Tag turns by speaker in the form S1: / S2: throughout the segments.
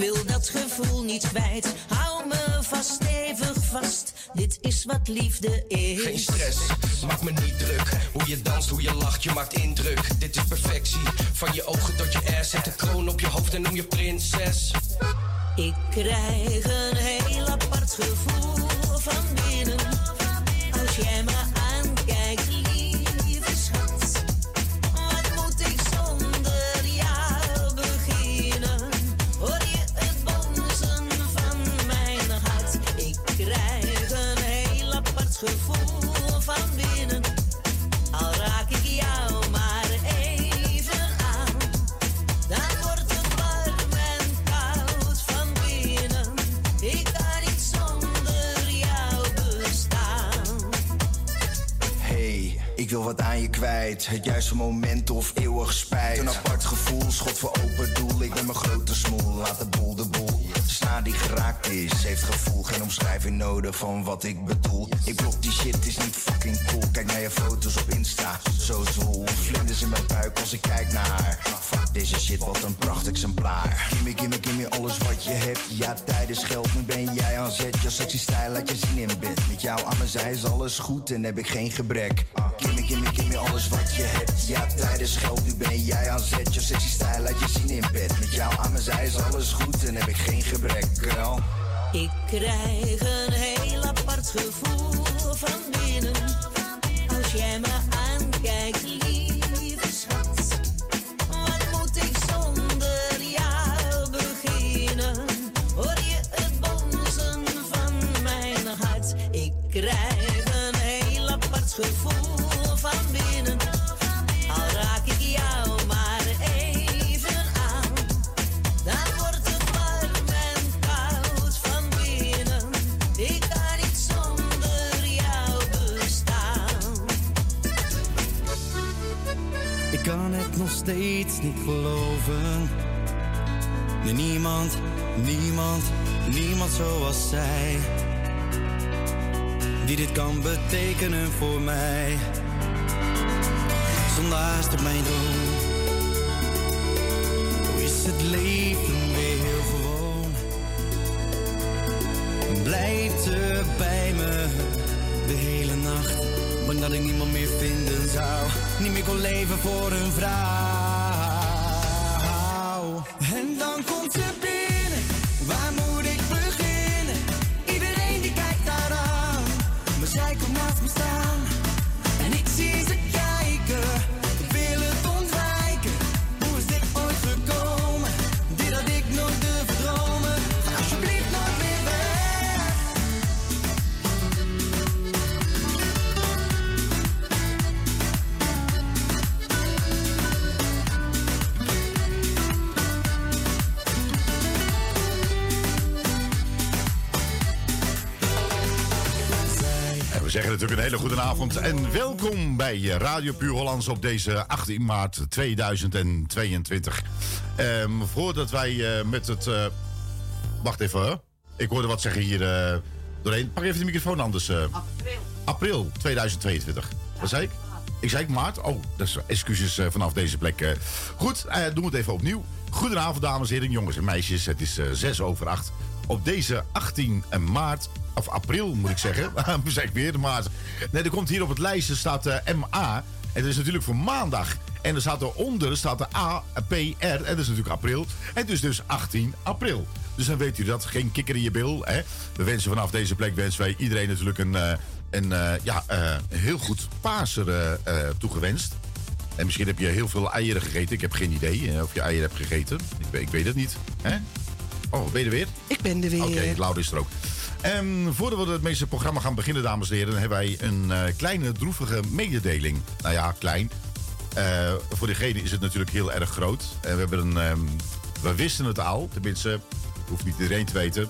S1: wil dat gevoel niet kwijt. Hou me vast, stevig vast. Dit is wat liefde is.
S2: Geen stress, maak me niet druk. Hoe je danst, hoe je lacht, je maakt indruk. Dit is perfectie. Van je ogen tot je ass. Zet de kroon op je hoofd en noem je prinses.
S1: Ik krijg een heel apart gevoel van Het
S3: juiste moment of eeuwig spijt. Een apart gevoel, schot voor open doel. Ik ben mijn grote smoel, laat de boel de boel. Snaar die geraakt is, heeft gevoel. Geen omschrijving nodig van wat ik bedoel. Ik blok die shit, is niet fucking cool. Kijk naar je foto's op Insta, zo zwoel. Vlinders in mijn buik als ik kijk naar haar. Fuck deze shit, wat een pracht exemplaar. Gimme, gimme, gimme alles wat je hebt. Ja, tijd is geld, nu ben jij aan zet. Je sexy stijl laat je zien in bed. Met jou aan mijn zij is alles goed en heb ik geen gebrek. Gimme, gimme, gimme alles wat je hebt. Ja, tijd is geld, nu ben jij aan zet. Je sexy stijl laat je zien in bed. Met jou aan mijn zij is alles goed en heb ik geen gebrek.
S1: Ik krijg een heel apart gevoel van binnen. Als jij me aankijkt,
S4: geloven. Niemand, niemand, niemand zoals zij. Die dit kan betekenen voor mij. Zonder op mijn droom. Hoe is het leven weer heel gewoon? Blijft ze bij me de hele nacht. Bang dat ik niemand meer vinden zou. Niet meer kon leven voor een vrouw. En
S5: welkom bij Radio Puur Hollands op deze 18 maart 2022. Ehm, voordat wij eh, met het... eh, wacht even, hè. ik hoorde wat zeggen hier eh, doorheen. Pak even de microfoon anders.
S6: April.
S5: April 2022. Wat zei ik? Ik zei ik maart? Oh, dus excuses vanaf deze plek. Goed, doen we het even opnieuw. Goedenavond, dames en heren, jongens en meisjes. Het is eh 6 over 8. Op deze 18 maart, of april moet ik zeggen. Zeg ik weer de maart. Nee, er komt hier op het lijstje staat eh, MA. En dat is natuurlijk voor maandag. En er staat eronder staat de A, P, R. En dat is natuurlijk april. En dus dus 18 april. Dus dan weet u dat. Geen kikker in je bil. Hè? We wensen vanaf deze plek wensen wij iedereen natuurlijk een, eh, een, eh, ja, eh, een heel goed Paser eh, eh, toegewenst. En misschien heb je heel veel eieren gegeten. Ik heb geen idee eh, of je eieren hebt gegeten. Ik, weet- ik weet het niet. Hè? Oh, ben je er weer?
S7: Ik ben er weer.
S5: Oké, Laura is er ook. Ehm, voordat we het meeste programma gaan beginnen, dames en heren, hebben wij een eh, kleine droevige mededeling. Nou ja, klein. Eh, voor degene is het natuurlijk heel erg groot. En we, hebben een, ehm, we wisten het al, tenminste, hoeft niet iedereen te weten,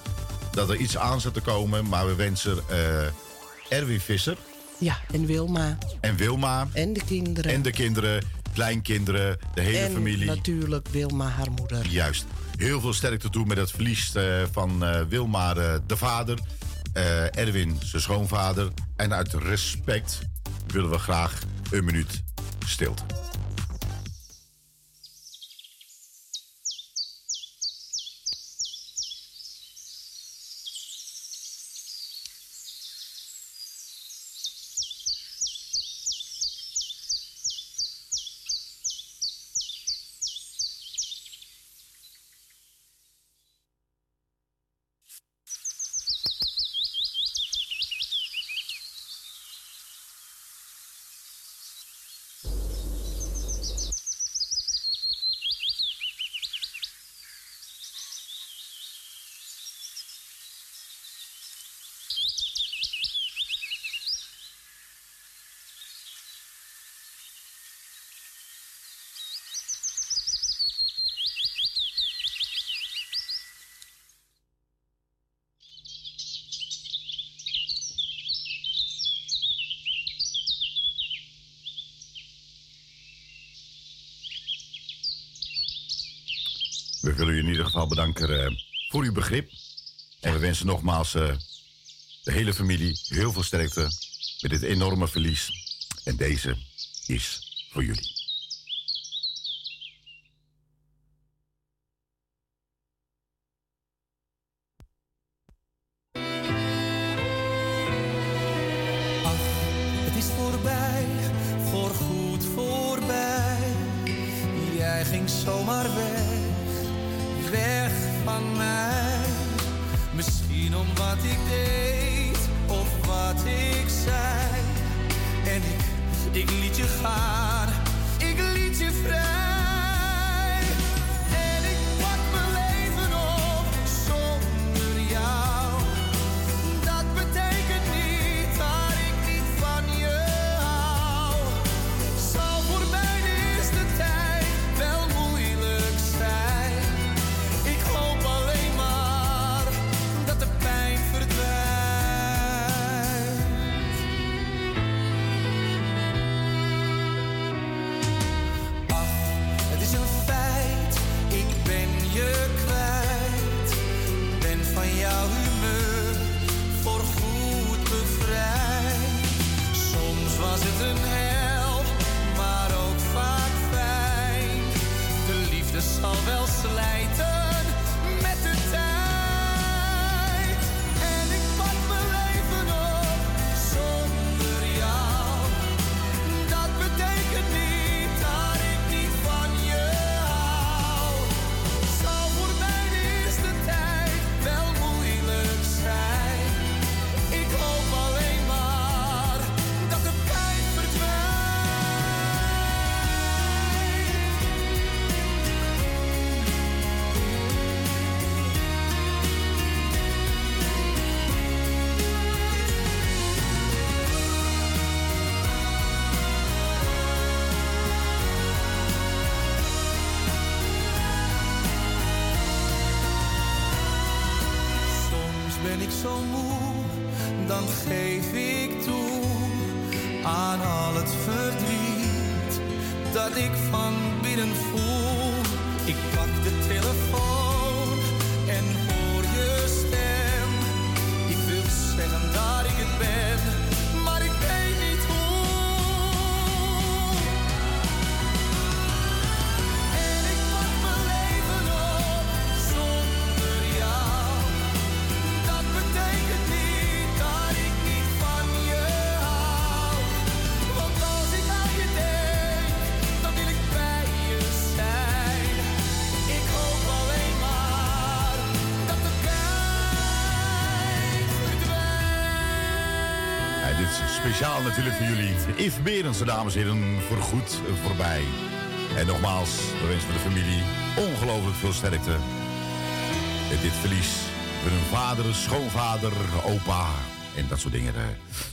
S5: dat er iets aan zat te komen. Maar we wensen eh, Erwin Visser
S7: Ja, en Wilma.
S5: en Wilma
S7: En de kinderen.
S5: en de kinderen, kleinkinderen, de hele
S7: en
S5: familie.
S7: natuurlijk Wilma, haar moeder.
S5: Juist. Heel veel sterkte toe met het verlies eh, van eh, Wilma, eh, de vader. Erwin, zijn schoonvader. En uit respect willen we graag een minuut stilte.
S8: We bedanken eh, voor uw begrip. En we wensen nogmaals eh, de hele familie heel veel sterkte met dit enorme verlies. En deze is voor jullie. Natuurlijk voor jullie. Yves Berendsen, dames en heren, voorgoed voorbij. En nogmaals, we wensen voor de familie ongelooflijk veel sterkte. Met dit verlies van hun vader, schoonvader, opa en dat soort dingen. eh.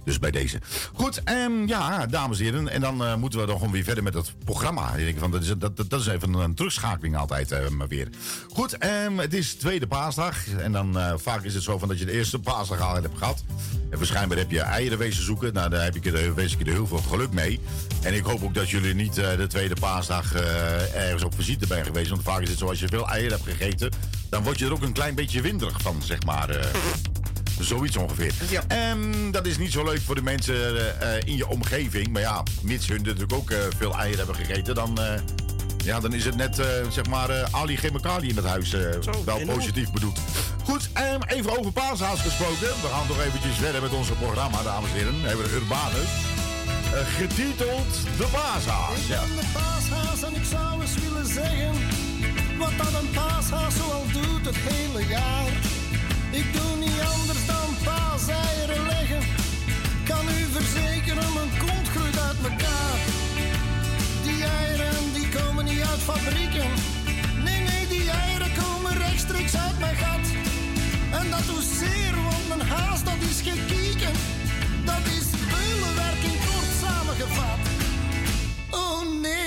S8: Dus bij deze. Goed, ehm, ja, dames en heren. En dan eh, moeten we dan gewoon weer verder met het programma. Ik denk van, dat, is, dat, is even een terugschakeling altijd eh, maar weer. Goed, ehm, het is tweede paasdag. En dan vaak is het zo van dat je de eerste paasdag al hebt gehad. En waarschijnlijk heb je eieren wezen zoeken. Nou, daar heb ik er, wees ik er heel veel geluk mee. En ik hoop ook dat jullie niet eh, de tweede paasdag eh, ergens op visite zijn geweest. Want vaak is het zo, als je veel eieren hebt gegeten... dan word je er ook een klein beetje winderig van, zeg maar. eh. Zoiets ongeveer. En dat is niet zo leuk voor de mensen in je omgeving. Maar ja, mits hun natuurlijk ook veel eieren hebben gegeten, dan, ja, dan is het net eh, zeg maar eh, Ali Chemicali in het huis eh, wel positief bedoeld. Goed, ehm, even over paashaas gesproken. We gaan toch eventjes verder met onze programma, dames en heren. We hebben de Urbanus. eh, getiteld De Paashaas. Ja.
S9: ben de paashaas en ik zou eens willen zeggen wat dat een paashaas zoal doet het hele jaar. Ik doe niet anders dan paaseieren leggen. Kan u verzekeren, mijn kont groeit uit mekaar. Die eieren die komen niet uit fabrieken. Nee, nee, die eieren komen rechtstreeks uit mijn gat. En dat doet zeer, want mijn haas dat is gekieken. Dat is beulenwerk in kort samengevat. Oh nee,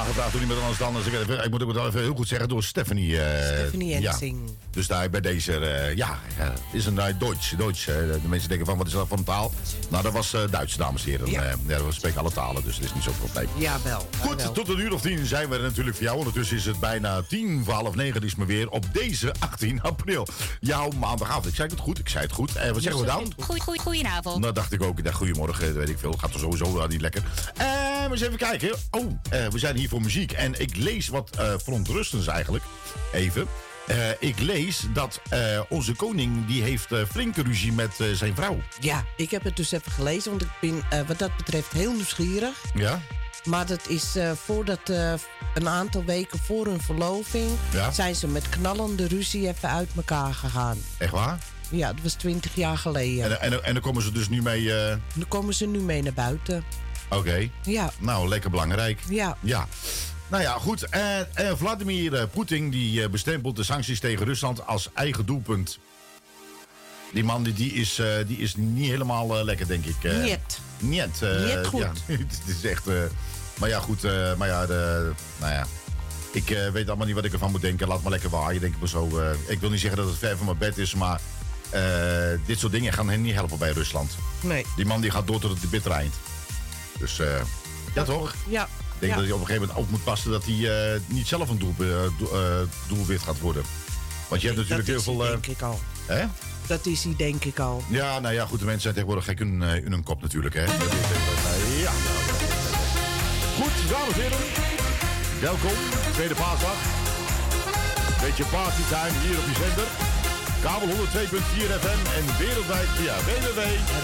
S5: Aangevraagd
S3: door iemand anders dan. Dus ik, even- ik moet ook wel even heel goed zeggen door Stephanie. eh,
S7: Stephanie
S3: ja.
S7: Ensing.
S3: Dus daar bij deze, eh, ja, eh, is een uh, Duits. Duits de mensen denken van, wat is dat voor een taal? Nou, dat was eh, Duits, dames en heren.
S7: Ja.
S3: Eh, ja, we spreken alle talen, dus het is niet zo'n probleem.
S7: Jawel.
S3: Goed, tot een uur of tien zijn we er natuurlijk voor jou. Ondertussen is het bijna tien voor half negen. is me weer op deze 18 april. Jouw maandagavond. Ik zei het goed, ik zei het goed. Wat zeggen we dan?
S10: Goedenavond.
S3: Nou dacht ik ook, ik dacht, goedemorgen, weet ik veel. Gaat er sowieso wel niet lekker. Maar eens even kijken. Oh, eh, we zijn hier voor muziek. En ik lees wat eh verontrustends eigenlijk. Even. Eh, ik lees dat onze koning, die heeft flinke ruzie met zijn vrouw.
S7: Ja, ik heb het dus even gelezen, want ik ben wat dat betreft heel nieuwsgierig.
S3: Ja?
S7: Maar dat is voordat, een aantal weken voor hun verloving...
S5: Ja?
S7: zijn ze met knallende ruzie even uit elkaar gegaan.
S5: Echt waar?
S7: Ja, dat was twintig jaar geleden.
S5: En, en, en dan komen ze dus nu mee...
S7: Dan komen ze nu mee naar buiten.
S5: Oké.
S7: Ja,
S5: Nou, lekker belangrijk.
S7: ja.
S5: Ja. Nou ja, goed. Eh, Vladimir eh, Poetin die eh, bestempelt de sancties tegen Rusland als eigen doelpunt. Die man die, die is, eh, die is niet helemaal lekker, denk ik.
S7: Niet.
S5: Niet.
S7: Niet goed.
S5: Ja, het is echt... maar ja, goed. maar ja, de, nou ja. Ik weet allemaal niet wat ik ervan moet denken. Laat maar lekker waaien, denk ik maar zo. ik wil niet zeggen dat het ver van mijn bed is, maar... dit soort dingen gaan hen niet helpen bij Rusland.
S7: Nee.
S5: Die man die gaat door tot het bittere eind. Dus eh, ja, toch?
S7: Ja.
S5: Ik denk
S7: ja.
S5: dat hij op een gegeven moment ook moet passen dat hij eh, niet zelf een doel, eh, doel- doelwit gaat worden. Want je hebt natuurlijk
S7: dat
S5: heel
S7: is
S5: veel.
S7: hij,
S5: eh,
S7: denk ik al.
S5: hè?
S7: Dat is hij, denk ik al.
S5: Ja, nou ja, goed, de mensen zijn tegenwoordig gek in, eh, in hun kop natuurlijk. Hè? Dat is, ja. Goed, dames en heren. Welkom, tweede paasdag. Beetje partytime hier op die zender. Kabel 102.4 FM en wereldwijd via www.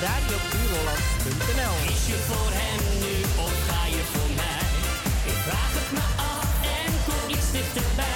S7: radiobureauland.nl
S11: Is je voor hem nu of ga je voor mij? Ik vraag het me af en kom iets dichterbij.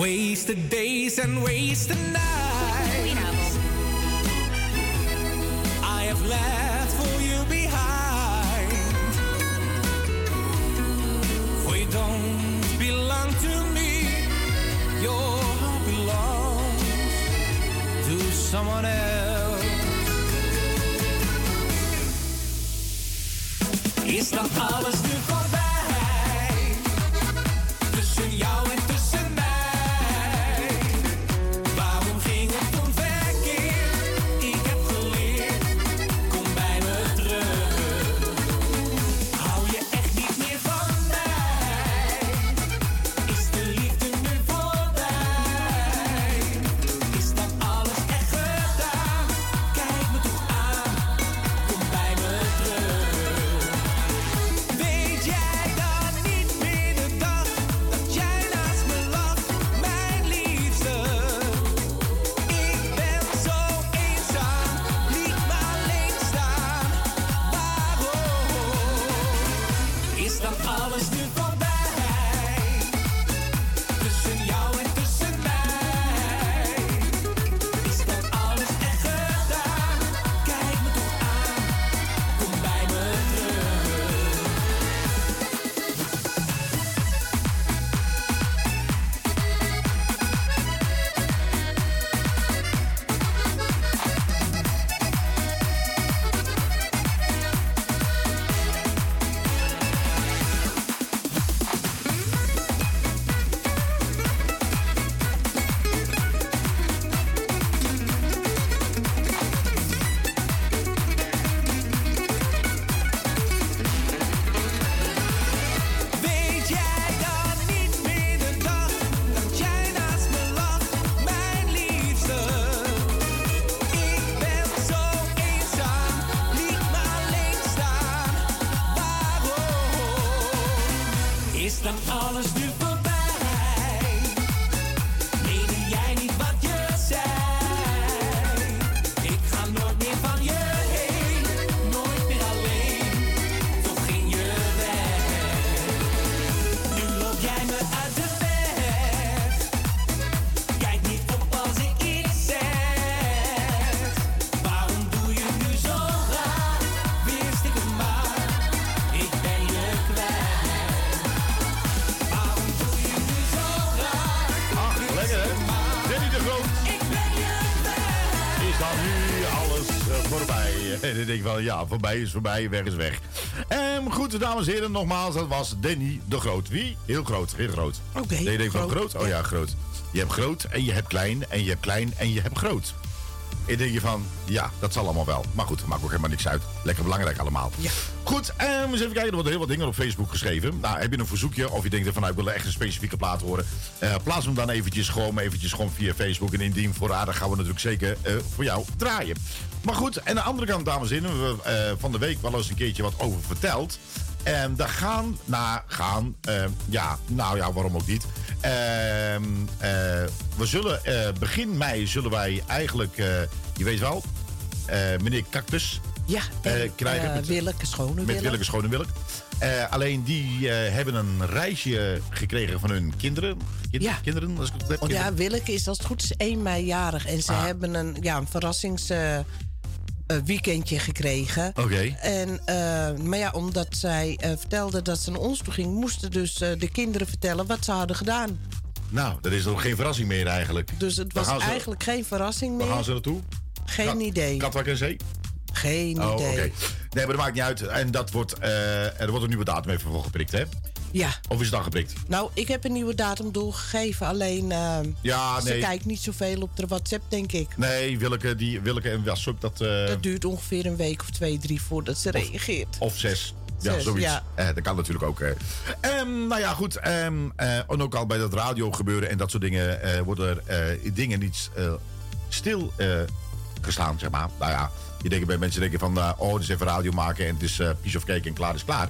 S4: Wasted days and wasted nights.
S5: Ja, voorbij is voorbij, weg is weg. Ehm, goed, dames en heren, nogmaals, dat was Danny de Groot. Wie? Heel groot, heel groot.
S7: Oké,
S5: Nee, je denkt van
S7: groot?
S5: Oh ja, groot. Je hebt groot en je hebt klein en je hebt klein en je hebt groot. En denk je van, ja, dat zal allemaal wel. Maar goed, maakt ook helemaal niks uit. Lekker belangrijk allemaal.
S7: Ja.
S5: Goed, um, eens even kijken. Er worden heel wat dingen op Facebook geschreven. Nou, heb je een verzoekje of je denkt van, nou, ik wil echt een specifieke plaat horen. eh, plaats hem dan eventjes gewoon, eventjes gewoon via Facebook. En indien voorradig gaan we natuurlijk zeker eh, voor jou draaien. Maar goed, en aan de andere kant, dames en heren, we hebben eh, van de week wel eens een keertje wat over verteld. En daar gaan, nou, gaan, eh, ja, nou ja, waarom ook niet. Ehm, eh, we zullen, begin mei zullen wij eigenlijk, je weet wel, meneer Cactus
S7: Ja, en,
S5: krijgen. met-
S7: Willeke, schone
S5: met
S7: Willeke.
S5: Schone Willeke. Alleen die hebben een reisje gekregen van hun kinderen. Kind-
S7: Ja.
S5: Kinderen, als ik het heb.
S7: Want ja. Willeke is als het goed is 1 mei jarig. En ze
S5: Ah.
S7: hebben een, ja, een verrassings... weekendje gekregen.
S5: Oké.
S7: En, eh, maar ja, omdat zij eh, vertelde dat ze naar ons toe ging, moesten dus eh, de kinderen vertellen wat ze hadden gedaan.
S5: Nou, dat is nog geen verrassing meer eigenlijk.
S7: Dus het
S5: Waar
S7: was
S5: ze-
S7: eigenlijk geen verrassing
S5: Waar
S7: meer.
S5: gaan ze naartoe?
S7: Geen
S5: Kat-
S7: idee.
S5: Katwijk en Zee?
S7: Geen
S5: Oh,
S7: idee.
S5: oké. Nee, maar dat maakt niet uit. En dat wordt, er wordt een nieuwe datum even voor geprikt, hè?
S7: Ja.
S5: Of is het al geprikt?
S7: Nou, ik heb een nieuwe datum doorgegeven. Alleen eh,
S5: Ja,
S7: ze
S5: nee.
S7: kijkt niet zoveel op de WhatsApp, denk ik.
S5: Nee, Willeke, die, Willeke en Wassoek, dat... eh,
S7: Dat duurt ongeveer een week of twee, drie voordat ze reageert.
S5: Of zes. Ja,
S7: Zes,
S5: zoiets.
S7: ja.
S5: Eh, dat kan natuurlijk ook. eh. Ehm, nou ja, goed. ehm, eh, en ook al bij dat radio gebeuren en dat soort dingen... eh, worden dingen niet stil gestaan, zeg maar. Nou ja, je denkt bij mensen denken van... oh, het is even radio maken en het is piece of cake en klaar is klaar.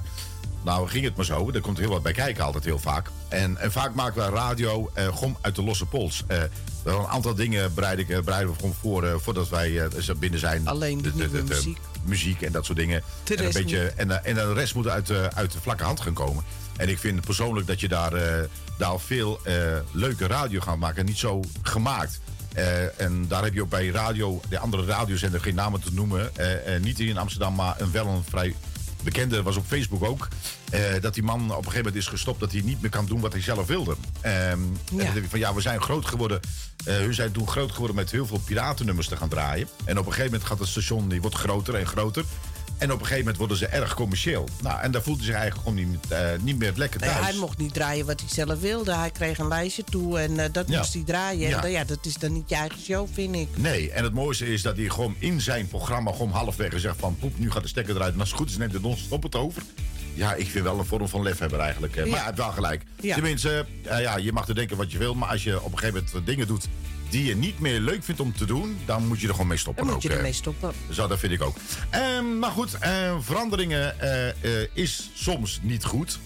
S5: Nou, ging het maar zo. Er komt heel wat bij kijken altijd heel vaak. En, en vaak maken we radio eh, gewoon uit de losse pols. Eh, wel een aantal dingen eh, bereiden we gewoon voor eh, voordat wij eh, binnen zijn.
S7: Alleen de nieuwe muziek.
S5: muziek en dat soort dingen.
S7: De
S5: en, een beetje, en, en de rest moet uit, de uit de vlakke hand gaan komen. En ik vind persoonlijk dat je daar, eh, daar veel eh, leuke radio gaat maken. Niet zo gemaakt. En daar heb je ook bij radio, de andere radiozender, geen namen te noemen. niet hier in Amsterdam, maar een, wel een vrij bekende, was op Facebook ook. eh, dat die man op een gegeven moment is gestopt dat hij niet meer kan doen wat hij zelf wilde. Ehm, En dan denk ik van ja, we zijn groot geworden. eh hun zijn toen groot geworden met heel veel piratennummers te gaan draaien. En op een gegeven moment gaat het station, die wordt groter en groter. En op een gegeven moment worden ze erg commercieel. Nou, en daar voelt hij zich eigenlijk gewoon niet, eh, niet meer lekker
S7: Nee,
S5: thuis.
S7: hij mocht niet draaien wat hij zelf wilde. Hij kreeg een lijstje toe en eh, dat
S5: Ja.
S7: moest hij draaien.
S5: Ja.
S7: En dan- ja, dat is dan niet je eigen show, vind ik.
S5: Nee, en het mooiste is dat hij gewoon in zijn programma gewoon halfweg zegt van... poep, nu gaat de stekker eruit. En als het goed is, neemt het non-stop het over. Ja, ik vind wel een vorm van lef hebben eigenlijk. Maar
S7: Ja.
S5: hij heeft wel gelijk. Tenminste, eh, ja, je mag er denken wat je wil. Maar als je op een gegeven moment dingen doet die je niet meer leuk vindt om te doen... dan moet je er gewoon mee stoppen.
S7: Dan moet je
S5: ook, eh.
S7: ermee stoppen.
S5: Zo, dat vind ik ook. Ehm, maar goed, eh, veranderingen eh, eh, is soms niet goed.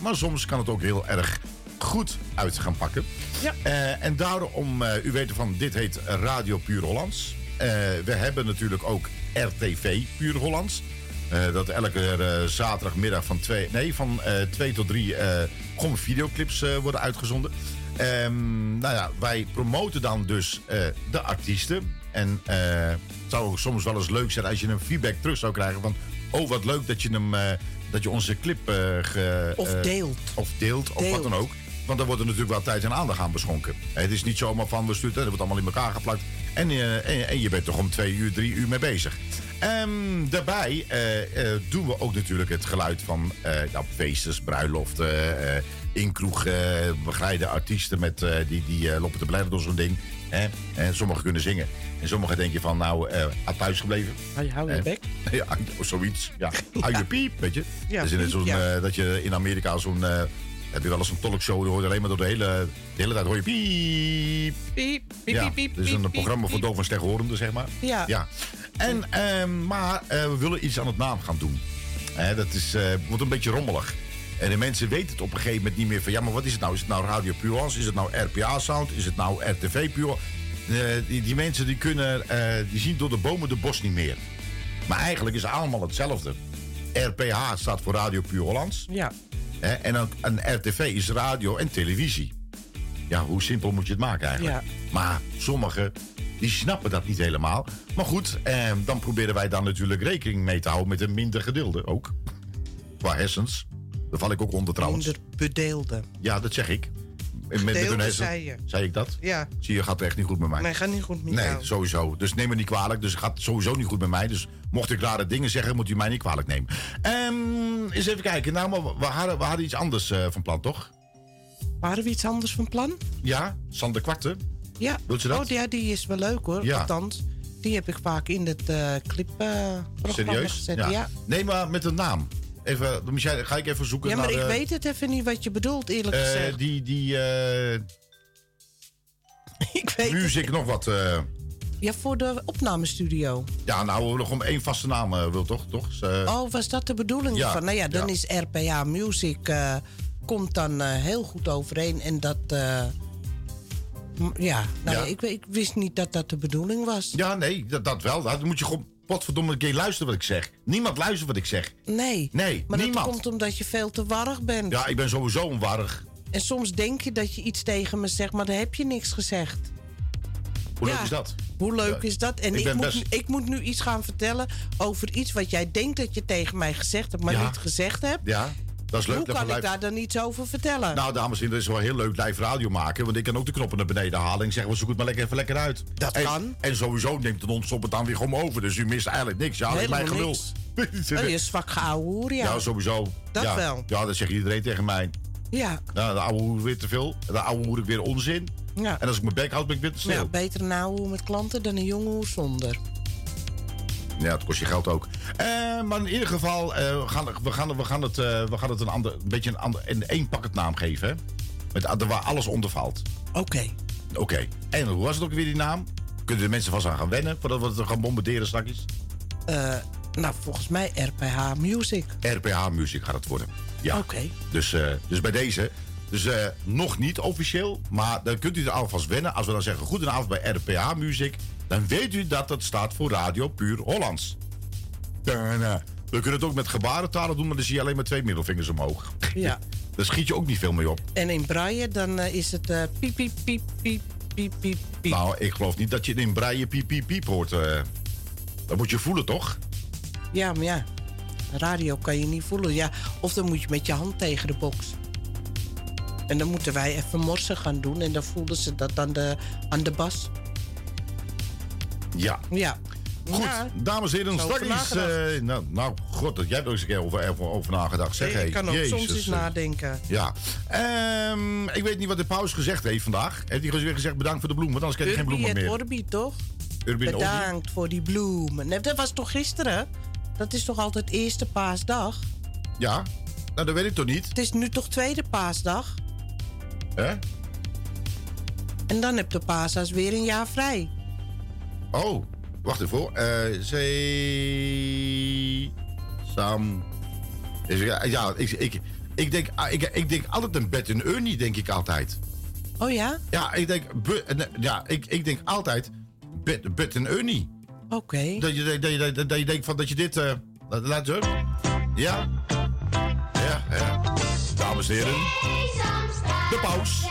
S5: maar soms kan het ook heel erg goed uit gaan pakken.
S7: Ja.
S5: En daarom, u weet van, dit heet Radio Puur Hollands. We hebben natuurlijk ook RTV Puur Hollands. Dat elke zaterdagmiddag van 2 nee, van, 2 tot 3 eh gewoon videoclips worden uitgezonden. Ehm, nou ja, wij promoten dan dus eh, de artiesten. En eh, het zou soms wel eens leuk zijn als je een feedback terug zou krijgen van... Oh, wat leuk dat je, hem, eh, dat je onze clip... eh, ge-
S7: Of
S5: eh,
S7: deelt.
S5: Of deelt, of wat dan ook. Want daar wordt er natuurlijk wel tijd en aandacht aan beschonken. Het is niet zomaar van, we sturen, het wordt allemaal in elkaar geplakt. En, eh, en, en je bent toch om twee uur, drie uur mee bezig. Ehm, daarbij eh, eh, doen we ook natuurlijk het geluid van eh nou, feestjes, bruiloften, eh in kroegen, begeleide artiesten met, eh, die, die eh, lopen te blijven door zo'n ding. Hè? En sommigen kunnen zingen. En sommigen denken van, nou, eh had thuis gebleven.
S7: Hou je, hou je
S5: Eh,
S7: bek.
S5: Ja, zoiets. Ja. Hou je piep, weet je.
S7: Ja,
S5: dat is net
S7: piep,
S5: zo'n,
S7: ja.
S5: eh, dat je in Amerika zo'n... eh, heb je wel eens een talkshow, je alleen maar door de hele, de hele tijd hoor je piep.
S7: Piep, piep,
S5: ja,
S7: piep, piep,
S5: dit is een
S7: piep,
S5: programma voor doof en slechthorenden, zeg maar.
S7: Ja.
S5: ja. En, ehm, maar eh, we willen iets aan het naam gaan doen. Dat is, eh, wordt een beetje rommelig. En de mensen weten het op een gegeven moment niet meer van... ja, maar wat is het nou? Is het nou Radio Puurlands? Is het nou RPA Sound? Is het nou RTV Puur? Eh, die, die mensen die kunnen... eh, die zien door de bomen de bos niet meer. Maar eigenlijk is het allemaal hetzelfde. RPH staat voor Radio Puur Hollands.
S7: Ja.
S5: Hè, en dan, een RTV is radio en televisie. Ja, hoe simpel moet je het maken eigenlijk?
S7: Ja.
S5: Maar sommigen die snappen dat niet helemaal. Maar goed, eh, dan proberen wij dan natuurlijk rekening mee te houden met een minder gedeelde ook. Qua hersens. Daar val ik ook onder trouwens.
S7: Minder bedeelde.
S5: Ja, dat zeg ik. Met, met hun hersens.
S7: zei je.
S5: Zei ik dat?
S7: Ja.
S5: Zie je, gaat het echt niet goed met mij.
S7: Nee, gaat niet goed met
S5: Nee,
S7: jou.
S5: sowieso. Dus neem me niet kwalijk. Dus het gaat sowieso niet goed met mij. Dus mocht ik rare dingen zeggen, moet u mij niet kwalijk nemen. Ehm eens even kijken. Nou, maar we hadden, we hadden iets anders eh, van plan, toch?
S7: Waren we iets anders van plan?
S5: Ja, Sander Kwarten.
S7: Ja.
S5: Wilt u dat?
S7: Oh, ja, die is wel leuk hoor.
S5: Ja.
S7: Althans, die heb ik vaak in het eh clipprogramma
S5: Serieus?
S7: gezet. Ja.
S5: Nee, maar met een naam. Even, jij, ga ik even zoeken
S7: Ja, maar
S5: naar...
S7: ik
S5: eh,
S7: weet het even niet wat je bedoelt, eerlijk
S5: eh,
S7: gezegd.
S5: die, die, eh
S7: ik weet
S5: muziek nog wat. eh,
S7: Ja, voor de opnamestudio.
S5: ja, nou, we nog om één vaste naam eh, wil toch? toch? Dus, eh,
S7: Oh, was dat de bedoeling
S5: Ja,
S7: ervan? Nou ja, dan
S5: ja.
S7: is RPA Music eh, komt dan eh, heel goed overeen. En dat... eh, ja, nou
S5: Ja.
S7: ik, ik wist niet dat dat de bedoeling was.
S5: Ja, nee, dat, dat wel. Dan moet je gewoon potverdomme keer luisteren wat ik zeg. Niemand luistert wat ik zeg.
S7: Nee.
S5: Nee,
S7: Maar
S5: niemand.
S7: dat komt omdat je veel te warrig bent.
S5: Ja, ik ben sowieso een warrig.
S7: En soms denk je dat je iets tegen me zegt, maar dan heb je niks gezegd.
S5: Hoe leuk is dat?
S7: Hoe leuk
S5: Ja,
S7: is dat? En
S5: ik
S7: moet,
S5: best-
S7: ik moet nu iets gaan vertellen over iets wat jij denkt dat je tegen mij gezegd hebt, maar
S5: Ja.
S7: niet gezegd hebt.
S5: Ja, dat is leuk.
S7: Hoe
S5: dat
S7: kan
S5: we
S7: ik
S5: live-
S7: daar dan iets over vertellen?
S5: Nou, dames en heren, het is wel heel leuk live radio maken. Want ik kan ook de knoppen naar beneden halen. En ik zeg, well, zoek het maar lekker even lekker uit.
S7: Dat
S5: en,
S7: kan.
S5: En sowieso neemt het ons op het dan weer gewoon over. Dus u mist eigenlijk niks. Ja, dat is mijn gelul.
S7: niks. Oh, je zwak geouwe hoer, ja.
S5: Ja, sowieso.
S7: Dat
S5: ja.
S7: wel.
S5: Ja, dat zegt iedereen tegen mij.
S7: Ja.
S5: Nou, de oude hoer weer te veel. De oude hoer ik weer onzin.
S7: Ja.
S5: En als ik mijn bek houd, ben ik weer te stil.
S7: Ja, beter een ouwe hoer met klanten dan een jonge hoer zonder.
S5: Ja, het kost je geld ook. Eh, maar in ieder geval, eh, we, gaan, we, gaan, we, gaan het, eh, we gaan het een, ander, een beetje een, ander, een één pakket naam geven. Hè? Met, waar alles onder valt.
S7: Oké.
S5: Oké. En hoe was het ook weer die naam? Kunnen de mensen vast aan gaan wennen voordat we het gaan bombarderen straks?
S7: Nou, volgens mij RPH Music.
S5: RPH Music gaat het worden. Ja.
S7: Oké.
S5: Dus, dus bij deze. Dus nog niet officieel, maar dan kunt u er alvast wennen. Als we dan zeggen goedenavond bij RPH Music, dan weet u dat dat staat voor Radio Puur Hollands. Daarna. We kunnen het ook met gebarentalen doen, maar dan zie je alleen maar twee middelvingers omhoog.
S7: Ja.
S5: Daar schiet je ook niet veel mee op.
S7: En in braille dan eh, is het eh, piep, piep, piep, piep, piep, piep, piep.
S5: Nou, ik geloof niet dat je in breien piep, piep, piep hoort. eh. dat moet je voelen, toch?
S7: Ja, maar ja. Radio kan je niet voelen. Ja, of dan moet je met je hand tegen de box. En dan moeten wij even morsen gaan doen. En dan voelen ze dat aan de, aan de bas.
S5: Ja.
S7: Ja.
S5: Goed,
S7: Ja.
S5: dames en heren, straks... eh, nou, nou, god, dat jij er ook eens een keer over, over, over nagedacht. Zeg,
S7: ik
S5: hé,
S7: kan ook
S5: Jezus,
S7: soms eens
S5: eh.
S7: nadenken.
S5: Ja. Ehm, ik weet niet wat de paus gezegd heeft vandaag. Heeft hij weer gezegd bedankt voor de bloemen, want anders krijg je geen
S7: Urbi
S5: bloemen meer.
S7: Orbi, toch?
S5: Urbi Orbi?
S7: Bedankt voor die bloemen. Nee, dat was toch gisteren? Dat is toch altijd eerste paasdag?
S5: Ja, nou dat weet ik toch niet.
S7: Het is nu toch tweede paasdag?
S5: Hè?
S7: En dan heb de paasas weer een jaar vrij.
S5: Oh, wacht even hoor. Eh Zee... Sam... Ja, ik, ik, ik, denk, ah, ik, ik denk altijd een bed en Ernie, denk ik altijd.
S7: Oh ja?
S5: Ja, ik denk, eh, ja, ik, ik denk altijd bed, bed en Ernie.
S7: Oké.
S5: Dat je, dat, je, dat, dat je denkt van dat je dit... eh laat, zo. Ja. Ja, ja. Dames en heren. De paus.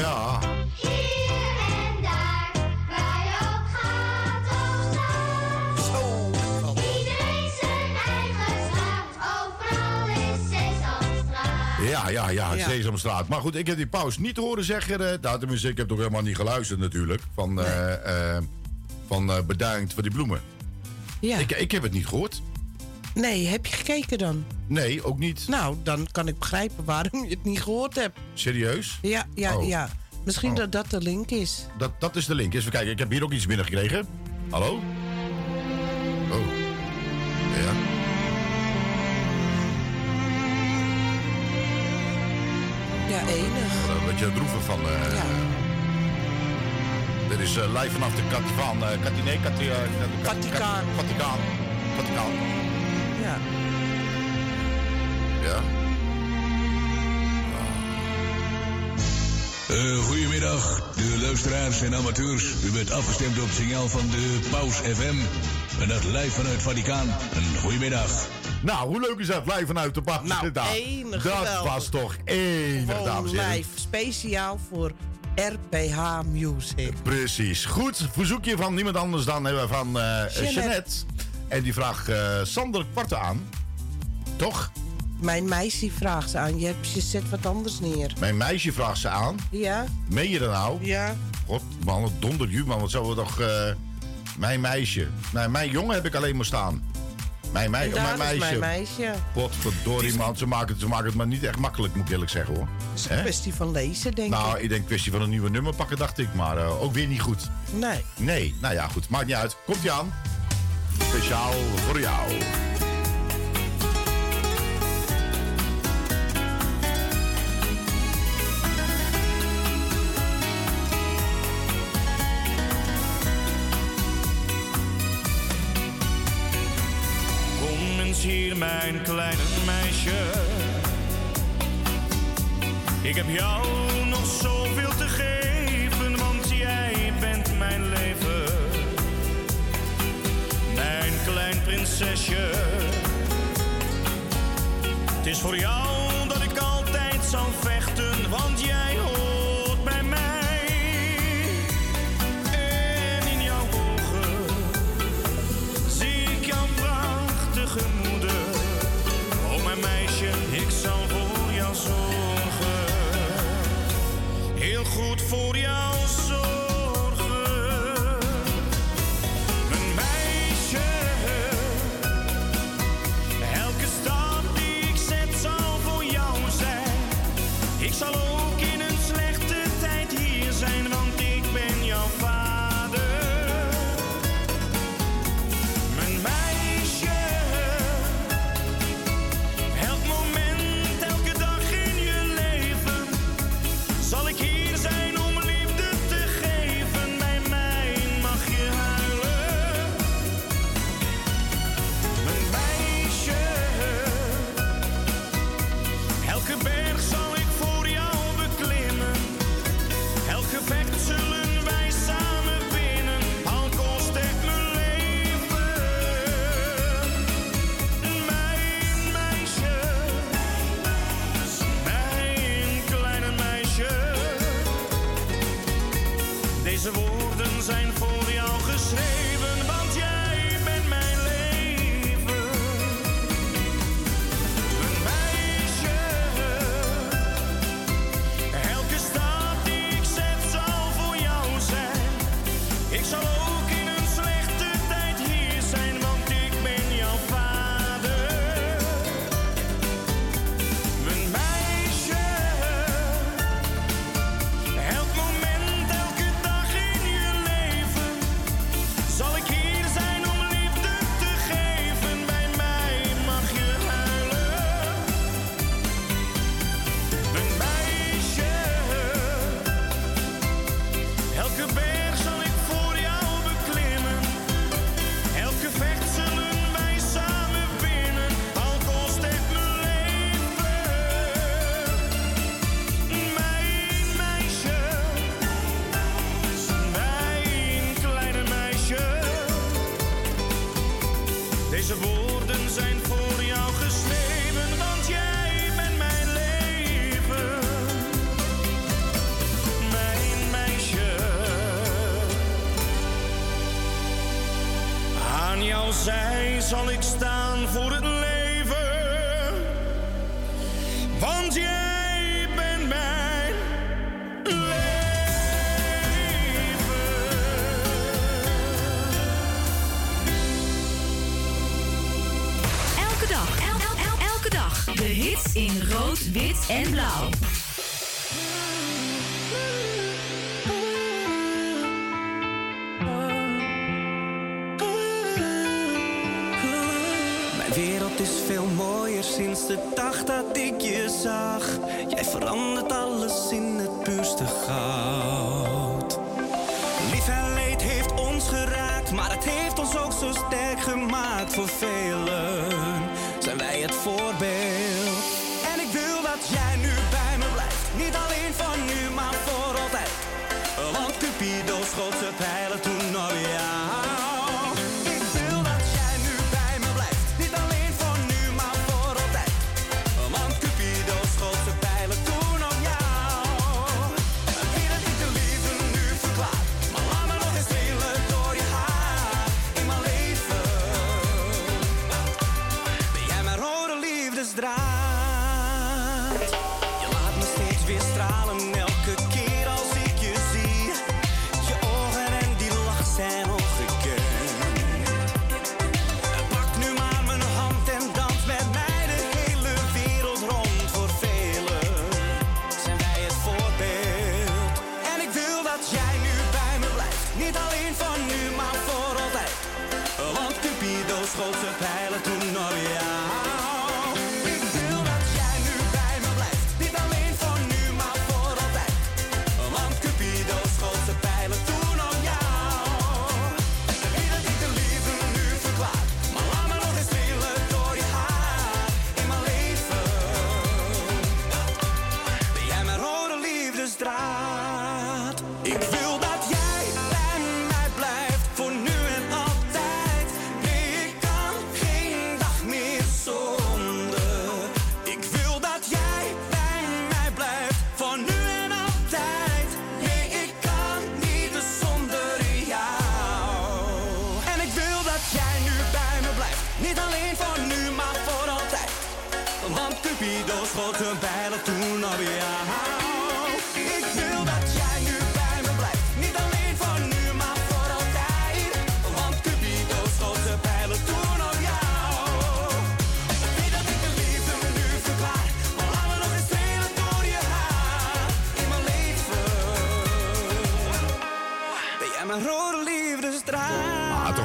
S5: Ja. Ja, ja, ja,
S7: Ja.
S5: Sesamstraat. Maar goed, ik heb die paus niet horen zeggen. eh, nou, tenminste, ik heb toch helemaal niet geluisterd natuurlijk. Van, eh, eh, van eh, bedankt voor die bloemen.
S7: Ja.
S5: Ik, ik heb het niet gehoord.
S7: Nee, heb je gekeken dan?
S5: Nee, ook niet.
S7: Nou, dan kan ik begrijpen waarom je het niet gehoord hebt.
S5: Serieus?
S7: Ja, ja,
S5: Oh.
S7: ja. Misschien
S5: Oh.
S7: dat dat de link is.
S5: Dat, dat is de link. Even kijken, ik heb hier ook iets binnengekregen. Hallo? Oh. Ja.
S7: Ja,
S5: beetje droevig van. eh
S7: Ja.
S5: Dit is eh, live vanaf de Kativaan. eh Kati, nee, Kati, eh, Kat-
S7: Vaticaan.
S5: Kat- Vaticaan. Vaticaan.
S7: Ja.
S5: Ja.
S12: Eh, goedemiddag, de luisteraars en amateurs. U bent afgestemd op het signaal van de Paus FM. En dat live vanuit Vaticaan. Een goedemiddag.
S5: Nou, hoe leuk is dat? Live vanuit de Paus.
S7: Nou,
S5: Dat-
S7: enig,
S5: Dat
S7: geweldig.
S5: was toch enig,
S7: Gewoon
S5: dames en heren.
S7: live. Speciaal voor RPH Music.
S5: Precies. Goed, verzoekje van niemand anders dan van eh.
S7: Jeannette.
S5: En die vraagt eh, Sander Kwarten aan. Toch?
S7: Mijn meisje vraagt ze aan. Je hebt je zet wat anders neer.
S5: Mijn meisje vraagt ze aan.
S7: Ja?
S5: Meen je dat nou?
S7: Ja.
S5: God, man, wat donder man. Wat zouden we toch... eh, mijn meisje. Mijn jongen heb ik alleen maar staan. Mijn, mei- mijn
S7: is
S5: meisje.
S7: mijn meisje.
S5: Godverdorie, man. Ze maken, het, ze maken het maar niet echt makkelijk, moet ik eerlijk zeggen, hoor.
S7: Het is
S5: Hè?
S7: een kwestie van lezen, denk
S5: Nou,
S7: ik.
S5: ik denk kwestie van een nieuwe nummer pakken, dacht ik. Maar eh, ook weer niet goed.
S7: Nee.
S5: Nee, nou ja, goed. Maakt niet uit. Komt ie aan. Speciaal voor jou.
S13: Kleine meisje. Ik heb jou nog zoveel te geven, want jij bent mijn leven. Mijn klein prinsesje. Het is voor jou dat ik altijd zal vechten, want jij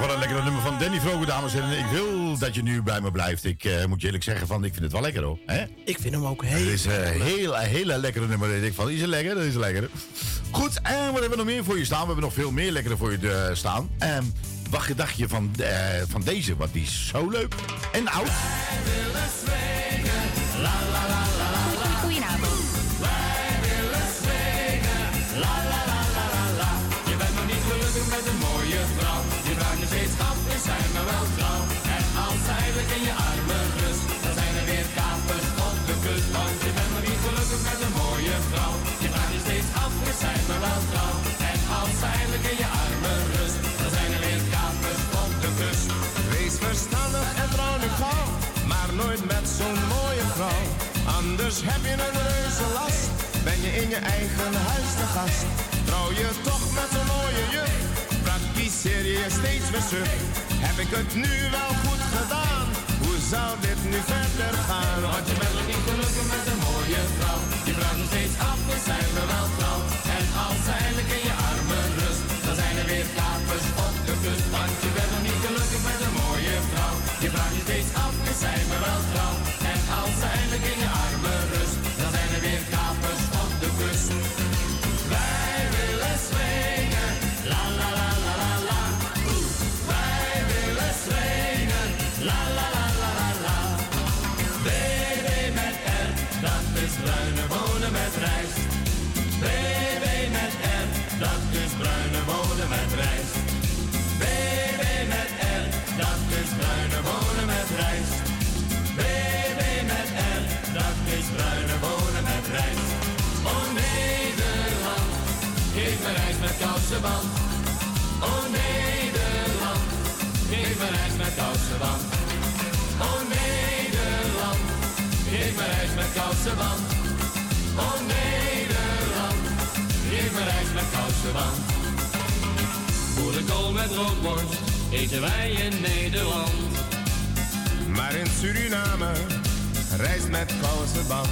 S5: wat een lekkere nummer van Danny Vroger, dames en heren. Ik wil dat je nu bij me blijft. Ik eh, moet je eerlijk zeggen, van, ik vind het wel lekker hoor.
S7: Ik vind hem ook heel
S5: Het is eh, een uh, eh, hele, lekkere nummer. Ik denk van, is het lekker? Dat is lekker. Goed, en wat hebben we nog meer voor je staan? We hebben nog veel meer lekkere voor je staan. En wat gedacht je van, van deze? Wat die is zo leuk en oud.
S4: Dus heb je een reuze last, ben je in je eigen huis de gast. Trouw je toch met een mooie juk, praktiseer je steeds weer suf. Heb ik het nu wel goed gedaan? Hoe zou dit nu verder gaan? Want je bent nog niet gelukkig met een mooie vrouw. Je vraagt nog steeds af, dan zijn we wel trouw? En als ze eindelijk in je armen rust, dan zijn er weer kapers op de kust. Want je bent nog niet gelukkig met een mooie vrouw. Je vraagt niet steeds af, dan zijn we wel trouw?
S14: Kousenband. Oh Nederland, geef me reis met kousenband. Oh Nederland, geef me reis met kousenband. Oh Nederland, geef me reis met kousenband. Boerenkool met rookworst eten wij in Nederland.
S15: Maar in Suriname rijst met kousenband.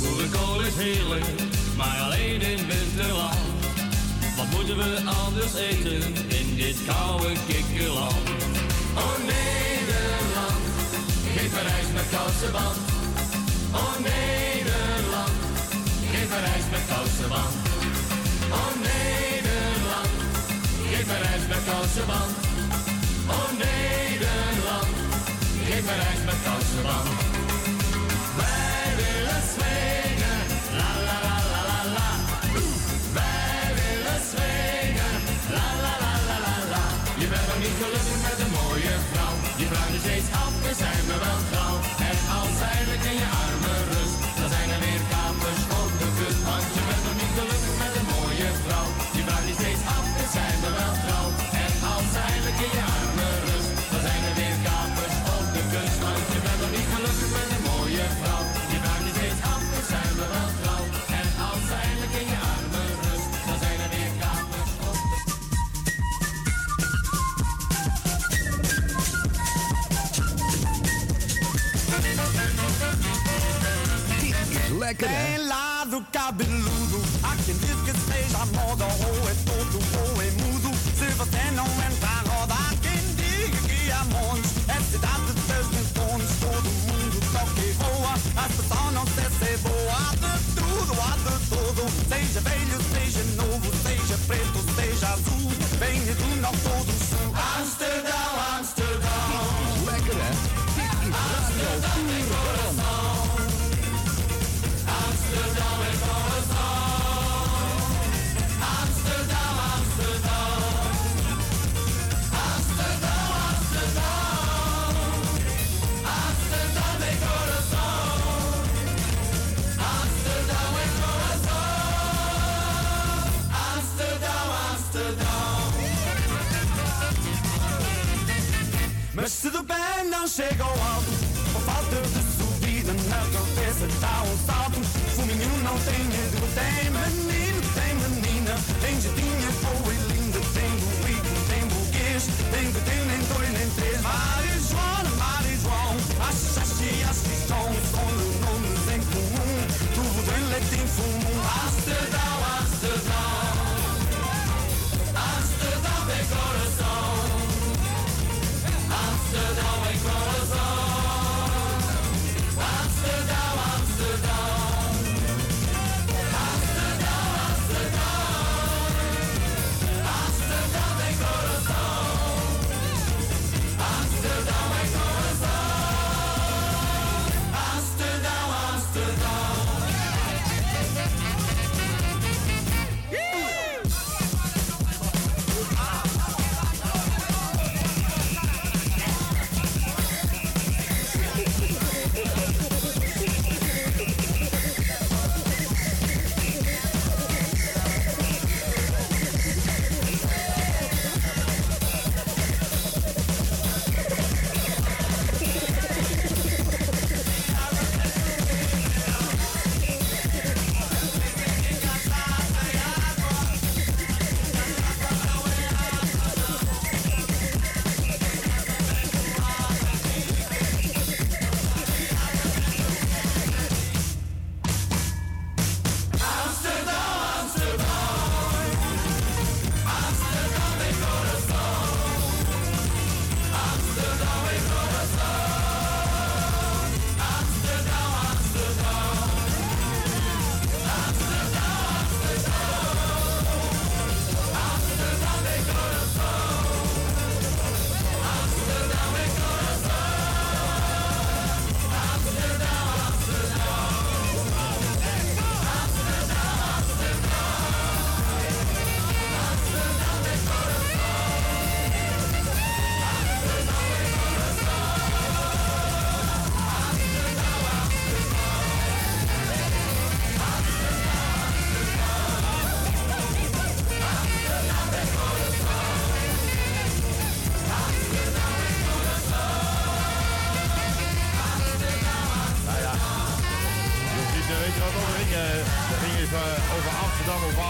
S14: Boerenkool is heerlijk, maar alleen in winterland. Moeten we anders eten in dit koude kikkerland? Oh Nederland, geef me rijst met kousenband. Oh Nederland, geef me rijst met kousenband. Oh Nederland, geef me rijst met kousenband. Oh Nederland, geef me rijst met kousenband. Wij willen la la la la la.
S16: Lekker hè?
S4: Pelado, cabeludo, aquele que seja moda ou é todo ou é mudo. Se você não entra roda, quem diga que há montes, é cidade de teus montes, todo mundo toca e voa. As pessoas não sei se é boa, há de tudo, há de tudo. Seja velho, seja novo, seja preto, seja azul, venha do norte ou do sul. Amsterdão, se do pé não chega ao alto, por falta de subida na cabeça dá um salto. Fuminho não tem medo, tem menino, tem menina, tem jeitinha boa e linda, tem burrico, tem burguês, tem que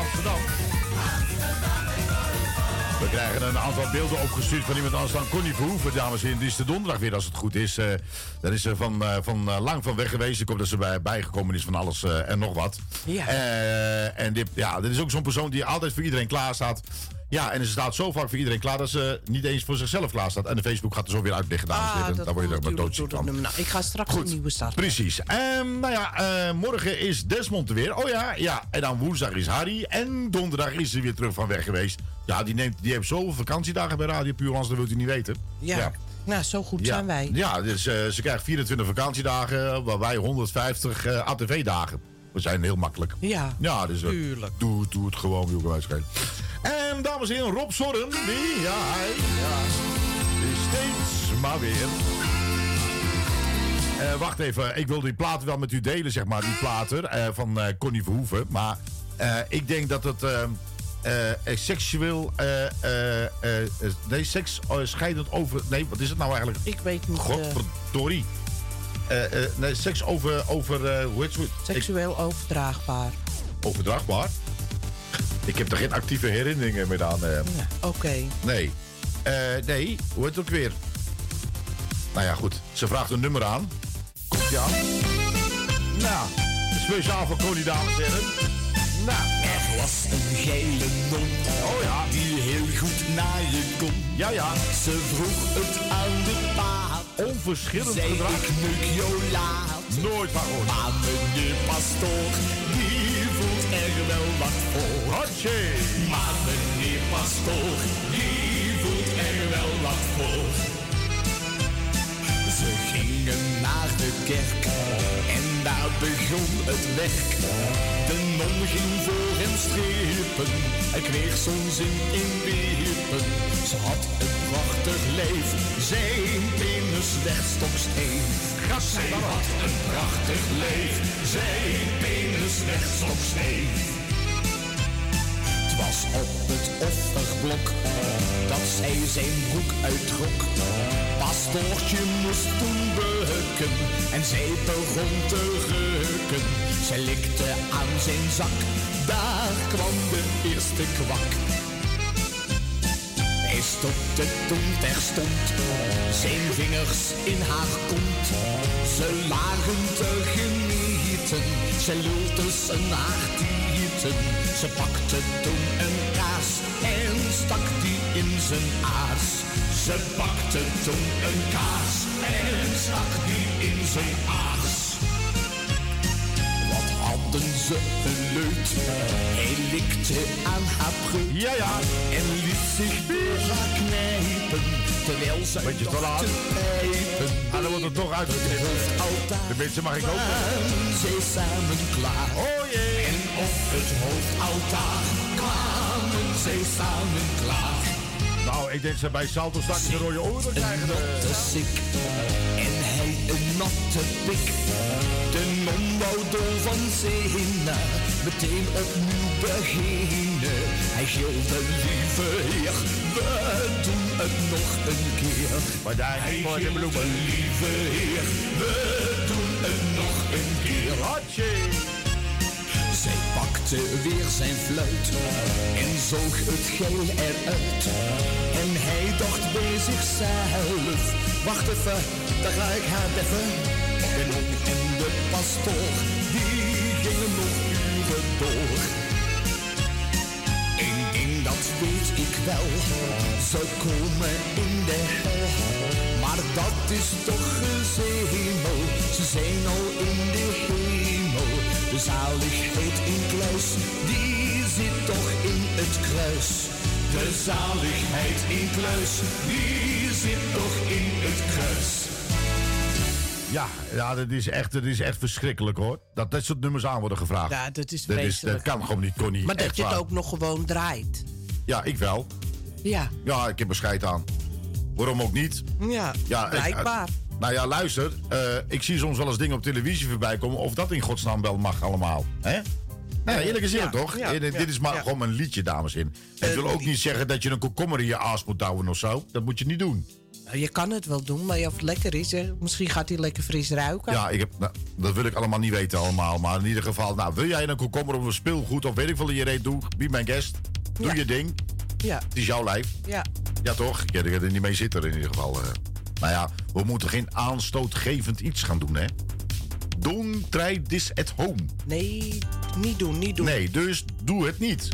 S5: Amsterdam. We krijgen een aantal beelden opgestuurd van iemand anders dan Connie Verhoeven, dames en heren. Die is de donderdag weer, als het goed is. Eh dan is ze van, eh, van eh, lang van weg geweest. Ik hoop dat ze bij, bijgekomen is van alles en nog wat.
S7: Ja.
S5: En dit, ja, dit is ook zo'n persoon die altijd voor iedereen klaar staat. Ja, en ze staat zo vaak voor iedereen klaar dat ze niet eens voor zichzelf klaar staat. En de Facebook gaat er zo weer uitleggen, dames en
S7: Ah,
S5: heren.
S7: dat
S5: Daar word je er doodziek van.
S7: Nou, ik ga straks een nieuwe starten.
S5: Precies. Ehm, nou ja, eh, morgen is Desmond er weer. Oh ja, ja. En dan woensdag is Harry. En donderdag is hij weer terug van weg geweest. Ja, die, neemt, die heeft zoveel vakantiedagen bij Radio Puur, anders dat wilt u niet weten.
S7: Ja. Nou, zo goed zijn wij.
S5: Ja, dus eh, ze krijgt 24 vakantiedagen, waar wij 150 eh, ATV-dagen. We zijn heel makkelijk.
S7: Ja,
S5: Ja, dus
S7: tuurlijk.
S5: doe, doe het gewoon, wij schelen. En dames en heren, Rob Zorren, die, ja, hij, ja, die steeds maar weer. Eh, wacht even, ik wil die platen wel met u delen, zeg maar, die platen eh, van eh, Connie Verhoeven. Maar ik denk dat het seksueel, nee, seks scheidend over, nee, wat is het nou eigenlijk?
S7: Ik weet niet.
S5: Godverdorie. Nee, seks over, over hoe heet het?
S7: seksueel overdraagbaar.
S5: Overdraagbaar? Ik heb er geen actieve herinneringen meer aan. eh.
S7: Oké.
S5: Nee. Eh, nee, hoe heet het ook weer? Nou ja, goed. Ze vraagt een nummer aan. Komt ja. Nou, speciaal voor Connie, dames en heren. Nou.
S8: Er was een gele non.
S5: Oh ja.
S8: Die heel goed naar je kon.
S5: Ja, ja.
S8: Ze vroeg het aan de paap.
S5: Onverschillend gedrag.
S8: ik neuk jou laat.
S5: Nooit van gehoord.
S8: Maar meneer pastoor, die er wel wat voor.
S5: Hatje.
S8: Maar meneer pastoor, die voelt er wel wat voor. Ze gingen naar de kerk en daar begon het werk. De non ging voor hem strepen, hij kreeg zo'n zin in wiepen. Ze had een prachtig lijf, zijn penis werd stoksteef. Zij had een prachtig lijf, zijn penis werd stoksteef. Op het offerblok dat zij zijn broek uittrok. Pastoortje moest toen bukken en zij begon te rukken. Zij likte aan zijn zak, daar kwam de eerste kwak. Hij stopte toen terstond zijn vingers in haar kont. Ze lagen te genieten, ze lult tussen haar Ze pakte toen een kaas en stak die in zijn aas. Ze pakte toen een kaas en stak die in zijn aas. Wat hadden ze een leut? Hij likte aan haar preut.
S5: Ja, ja.
S8: En liet zich weer knijpen. Terwijl ze
S5: Beetje te laat.
S8: pijpen.
S5: Ah, dan wordt het toch uitgeknipt. De mensen mag ik ook.
S8: zij samen klaar.
S5: Oh jee.
S8: En op het hoofdaltaar kwamen zij samen klaar.
S5: Nou, ik denk ze bij Salto straks een rode oren krijgen.
S8: Een natte sik en hij een natte pik. De non wou dol van zinnen, meteen opnieuw beginnen. Hij gilde, lieve heer, we doen een keer.
S5: Maar daar voor de bloemen.
S8: lieve heer, we doen het nog een keer.
S5: Hatje.
S8: Zij pakte weer zijn fluit en zoog het geel eruit. En hij dacht bij zichzelf, wacht even, daar ga ik haar even. De non en de pastoor, die gingen nog uren door. Dat weet ik wel, ze komen in de hel. Maar dat is toch gezemel, ze zijn al in de hemel. De zaligheid in kluis, die zit toch in het kruis. De zaligheid in kluis, die zit toch in het kruis.
S5: Ja, ja dat, is echt, dat is echt verschrikkelijk hoor. Dat dat soort nummers aan worden gevraagd.
S7: Ja, dat is
S5: dat, is, dat kan gewoon niet, Connie.
S7: Maar dat
S5: Echt
S7: je het
S5: waar.
S7: ook nog gewoon draait.
S5: Ja, ik wel.
S7: Ja,
S5: Ja, ik heb er scheid aan. Waarom ook niet?
S7: ja,
S5: Ja, ik-
S7: blijkbaar.
S5: nou ja, luister. eh, ik zie soms wel eens dingen op televisie voorbij komen. Of dat in godsnaam wel mag allemaal. Hè? Nee, eerlijk gezegd
S7: Ja,
S5: toch?
S7: ja,
S5: Eh, dit is maar gewoon een liedje, dames en heren.
S7: Eh,
S5: wil ook niet zeggen dat je een komkommer in je aas moet houden of zo. Dat moet je niet doen.
S7: Nou, je kan het wel doen, maar of het lekker is, hè, misschien gaat hij lekker fris ruiken.
S5: Ja, ik heb, nou, dat wil ik allemaal niet weten allemaal. Maar in ieder geval, nou, wil jij een komkommer of een speelgoed of weet ik veel in je reet, doe, be mijn guest. Doe
S7: Ja.
S5: je ding.
S7: Ja.
S5: Het is jouw lijf.
S7: Ja.
S5: Ja, toch? Je gaat er niet mee zitten in ieder geval. Nou ja, we moeten geen aanstootgevend iets gaan doen, hè? Don't try this at home.
S7: Nee, niet doen, niet doen.
S5: Nee, dus doe het niet.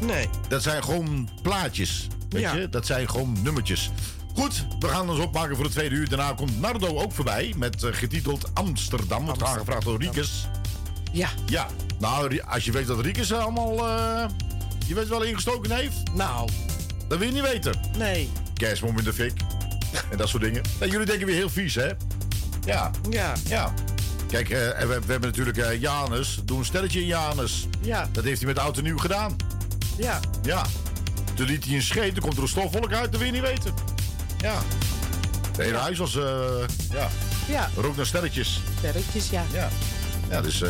S7: Nee.
S5: Dat zijn gewoon plaatjes. Weet
S7: Ja.
S5: je? Dat zijn gewoon nummertjes. Goed, we gaan ons opmaken voor de tweede uur. Daarna komt Nardo ook voorbij met eh, getiteld Amsterdam. Wordt aangevraagd door Riekes.
S7: Ja.
S5: Ja, nou, als je weet dat Riekes allemaal... eh, je weet wel ingestoken heeft.
S7: Nou.
S5: Dat wil je niet weten.
S7: Nee.
S5: Kerstboom in de fik. en dat soort dingen. En jullie denken weer heel vies, hè? Ja.
S7: Ja.
S5: Ja. Kijk, en we, we hebben natuurlijk eh, Janus. Doe een stelletje in Janus.
S7: Ja.
S5: Dat heeft hij met oud en nieuw gedaan.
S7: Ja.
S5: Ja. Toen liet hij een scheet, toen komt er een stofwolk uit, dat wil je niet weten. Ja. Het hele huis was, eh, ja,
S7: Ja.
S5: rook naar sterretjes.
S7: Sterretjes, ja.
S5: Ja. Ja, dus,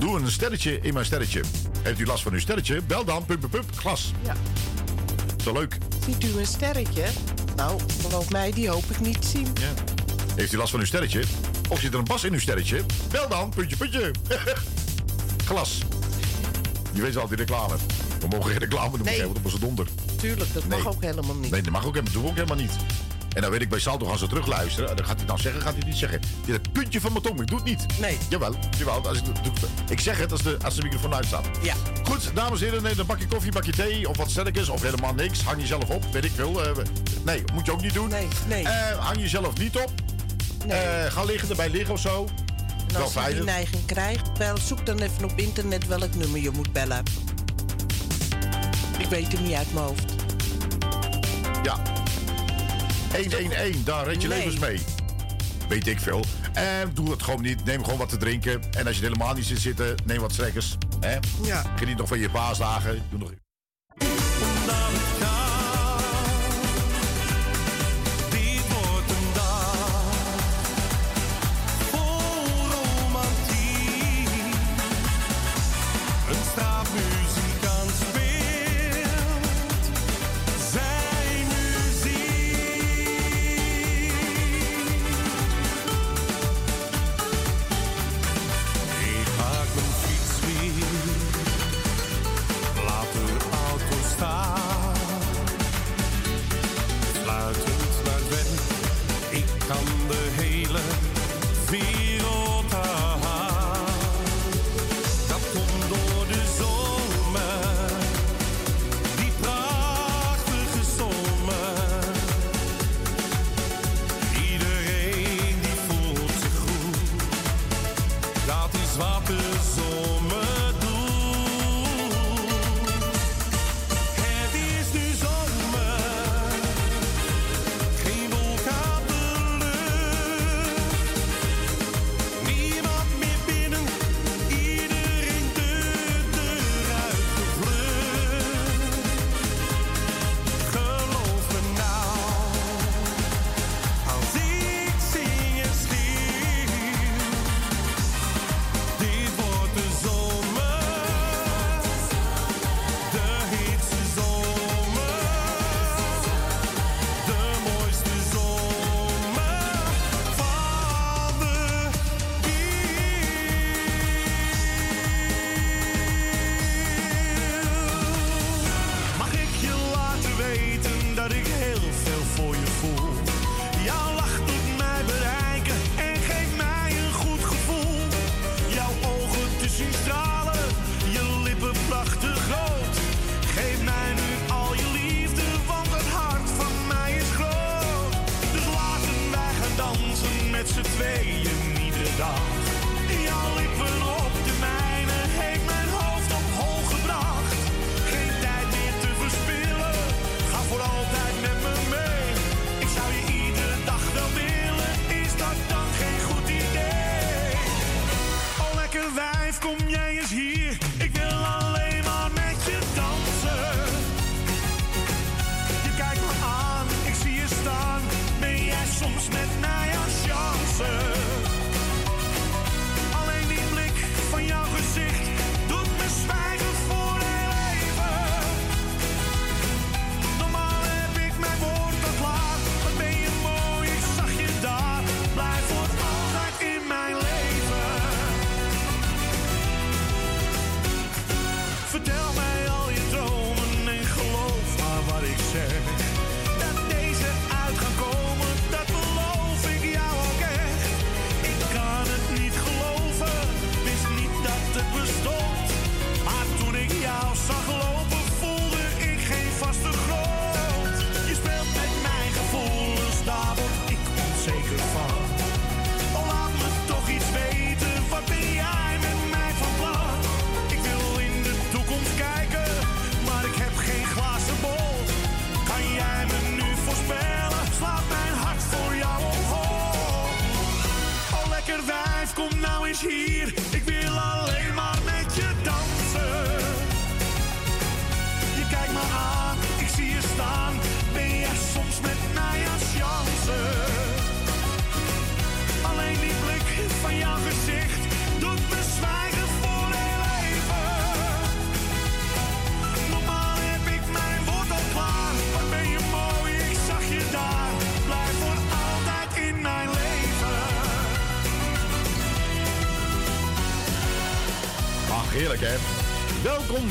S5: doe een sterretje in mijn sterretje. Heeft u last van uw sterretje? Bel dan, pup, pup, pup, glas.
S7: Ja.
S5: Zo leuk.
S7: Ziet u een sterretje? Nou, geloof mij, die hoop ik niet te zien.
S5: Ja. Heeft u last van uw sterretje? Of zit er een bas in uw sterretje? Bel dan, puntje, puntje. Glas. Je weet wel, die reclame. We mogen geen reclame doen,
S7: Nee.
S5: want dat was een donder.
S7: Tuurlijk, dat mag ook helemaal niet.
S5: Nee, dat mag ook helemaal, doen we ook helemaal niet. En dan weet ik bij Salto, gaan ze terugluisteren. Dan gaat hij dan zeggen, gaat hij niet zeggen. Dit is het puntje van mijn tong, ik doe het niet.
S7: Nee.
S5: Jawel, jawel. Als ik, doe, ik zeg het als de, als de microfoon uitstaat.
S7: Ja.
S5: Goed, dames en heren, neem een bakje koffie, bakje thee of wat sterkers of helemaal niks. Hang jezelf op, weet ik veel. Eh, nee, moet je ook niet doen.
S7: Nee, nee.
S5: Eh, hang jezelf niet op. Eh, ga liggen, erbij liggen of zo.
S7: En
S5: Wel
S7: als je die neiging krijgt, bel, zoek dan even op internet welk nummer je moet bellen. Ik weet het niet uit mijn hoofd.
S5: Ja. 111, daar red je
S7: Nee.
S5: levens mee. Weet ik veel. En doe het gewoon niet. Neem gewoon wat te drinken. En als je het helemaal niet zit zitten, neem wat strekkers. Hè?
S7: Ja.
S5: Geniet nog van je paasdagen. Doe nog...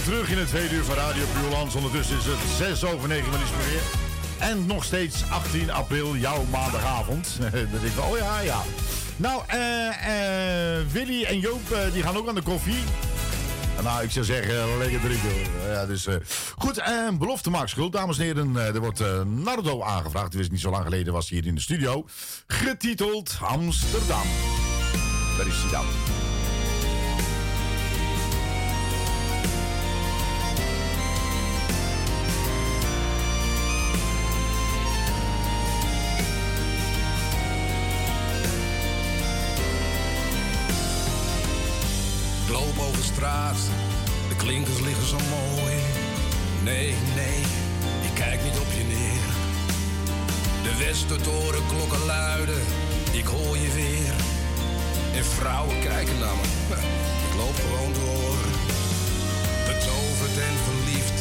S5: terug in het tweede uur van Radio Puurlands. Ondertussen is het 6 over 9 minuutjes per weer. En nog steeds 18 april, jouw maandagavond. Dat ik wel, oh ja, ja. Nou, eh, eh, Willy en Joop, eh, die gaan ook aan de koffie. Nou, ik zou zeggen, lekker drinken. Ja, dus, goed, en belofte maakt schuld, dames en heren. Er wordt Nardo aangevraagd. Is niet zo lang geleden, was hij hier in de studio. Getiteld Amsterdam. Daar is hij dan.
S17: Klinkers liggen zo mooi. Nee, nee, ik kijk niet op je neer. De Westertoren klokken luiden, ik hoor je weer. En vrouwen kijken naar me, ik loop gewoon door. Betoverd en verliefd,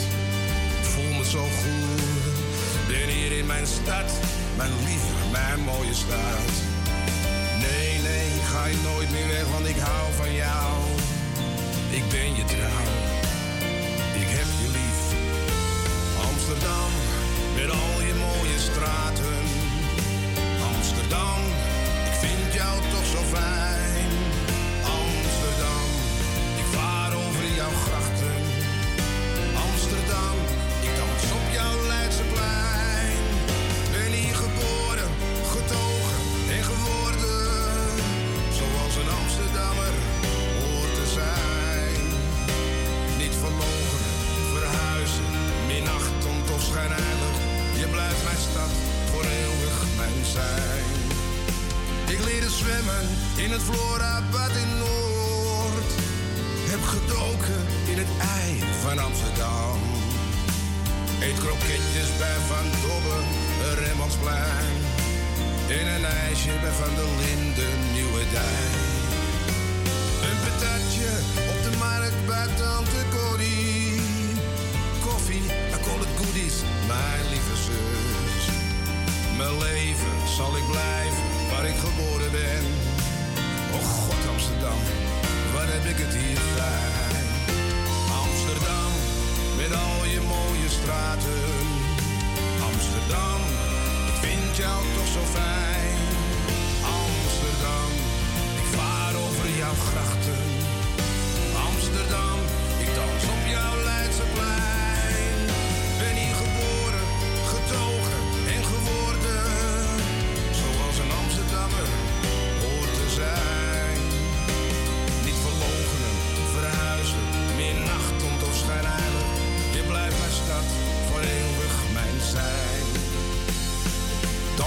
S17: ik voel me zo goed. Ben hier in mijn stad, mijn lieve, mijn mooie stad. Nee, nee, ga je nooit meer weg, want ik hou van jou. Ik ben je trouw, Amsterdam, met al je mooie straten. Amsterdam, ik vind jou toch zo fijn. Ik leerde zwemmen in het Florabad in Noord. Heb gedoken in het ei van Amsterdam. Eet kroketjes bij Van Dobbe, Remmelsplein. In een ijsje bij Van der Linden, Nieuwe Dijk. Een patatje op de markt bij Tante Corrie. Koffie, I call it goodies, mijn lieve. Mijn leven zal ik blijven waar ik geboren ben. Oh God, Amsterdam, wat heb ik het hier fijn. Amsterdam, met al je mooie straten. Amsterdam, ik vind jou toch zo fijn. Amsterdam, ik vaar over jouw grachten.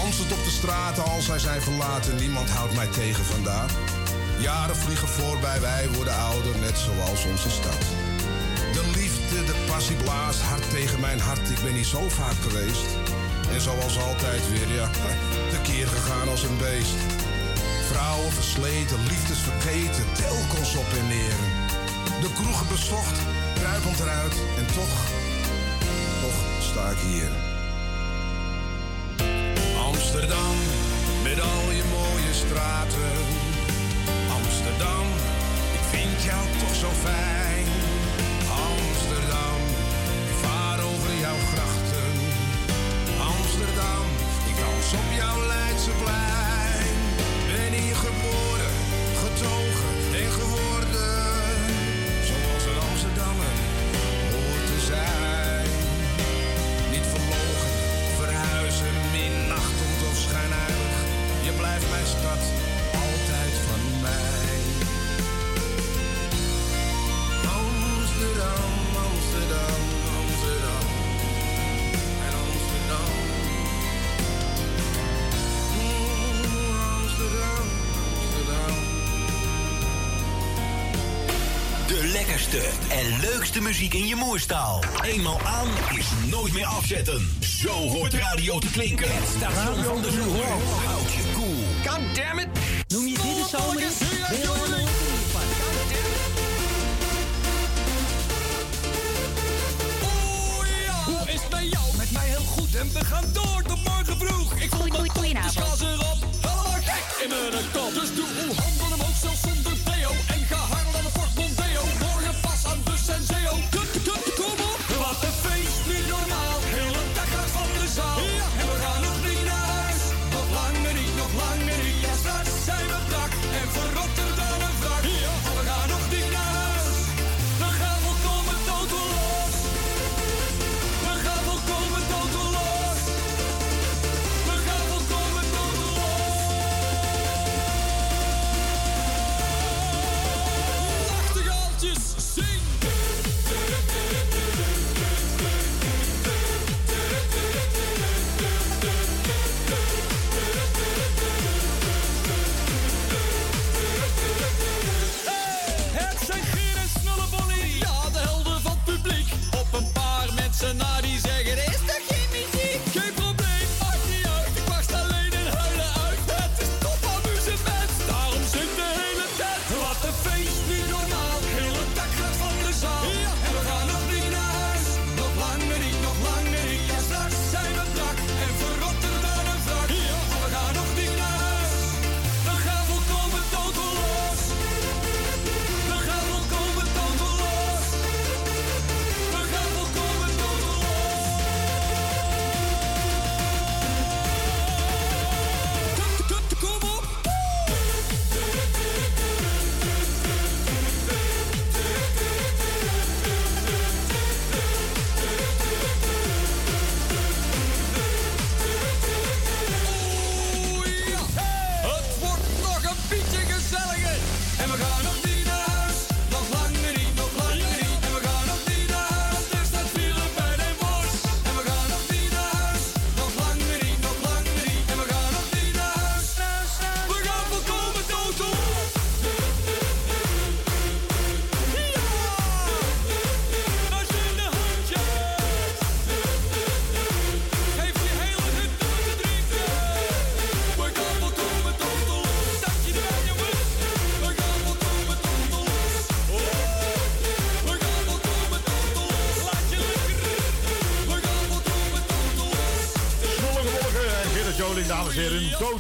S17: Dansend op de straten als zij zijn verlaten, niemand houdt mij tegen vandaag. Jaren vliegen voorbij, wij worden ouder, net zoals onze stad. De liefde, de passie blaast hard tegen mijn hart, ik ben hier zo vaak geweest. En zoals altijd weer, ja, tekeer gegaan als een beest. Vrouwen versleten, liefdes vergeten, telkens op en neer. De kroegen bezocht, kruipend eruit en toch, toch sta ik hier. Amsterdam, met al je mooie straten. Amsterdam, ik vind jou toch zo fijn.
S18: Leukste muziek in je moerstaal. Eenmaal aan is nooit meer afzetten. Zo hoort radio te klinken. Het station van de zomer. Houd je cool.
S19: God damn it! Noem je dit de zomer?
S8: Hoe is het bij jou? Met mij heel goed en we gaan door tot morgen vroeg. Ik voel me top, dus ga ze erop. Helemaal gek in mijn kop. Dus doe uw handen omhoog, zelfs En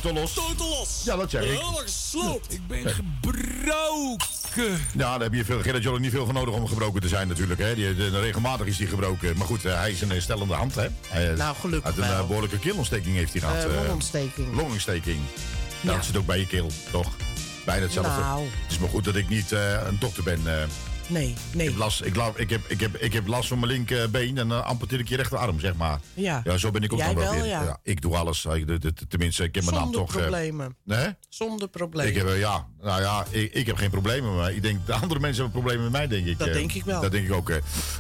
S5: Totelos.
S8: Totelos.
S5: Ja, dat zeg ik.
S8: Helemaal gesloopt. Ik ben gebroken.
S5: Ja, daar heb je veel, Gerrit Joling niet veel van nodig om gebroken te zijn natuurlijk. Hè. Die, de- regelmatig is hij gebroken. Maar goed, eh, hij is een eh, stellende hand. Hè. Hij, eh,
S7: Nou, gelukkig
S5: Uit een eh,
S7: wel.
S5: behoorlijke keelontsteking heeft hij gehad.
S7: Eh,
S5: eh,
S7: longontsteking.
S5: longontsteking.
S7: Ja.
S5: Dat zit ook bij je keel, toch? Bijna hetzelfde.
S7: Nou.
S5: Het is maar goed dat ik niet eh, een dokter ben.
S7: Nee, nee.
S5: Ik, heb last, ik, ik, heb, ik, heb, ik heb last van mijn linkerbeen en dan amputeer ik je rechterarm, zeg maar.
S7: Ja.
S5: Ja, zo ben ik ook
S7: Jij
S5: nog wel
S7: wel,
S5: weer.
S7: ja.
S5: ik doe alles. Tenminste, ik heb mijn naam
S7: Zonder
S5: toch... eh,
S7: problemen.
S5: nee?
S7: Zonder problemen.
S5: Ik heb, eh, ja, nou ja, ik, ik heb geen problemen. Maar ik denk, de andere mensen hebben problemen met mij, denk ik.
S7: Dat denk ik wel.
S5: Dat denk ik ook.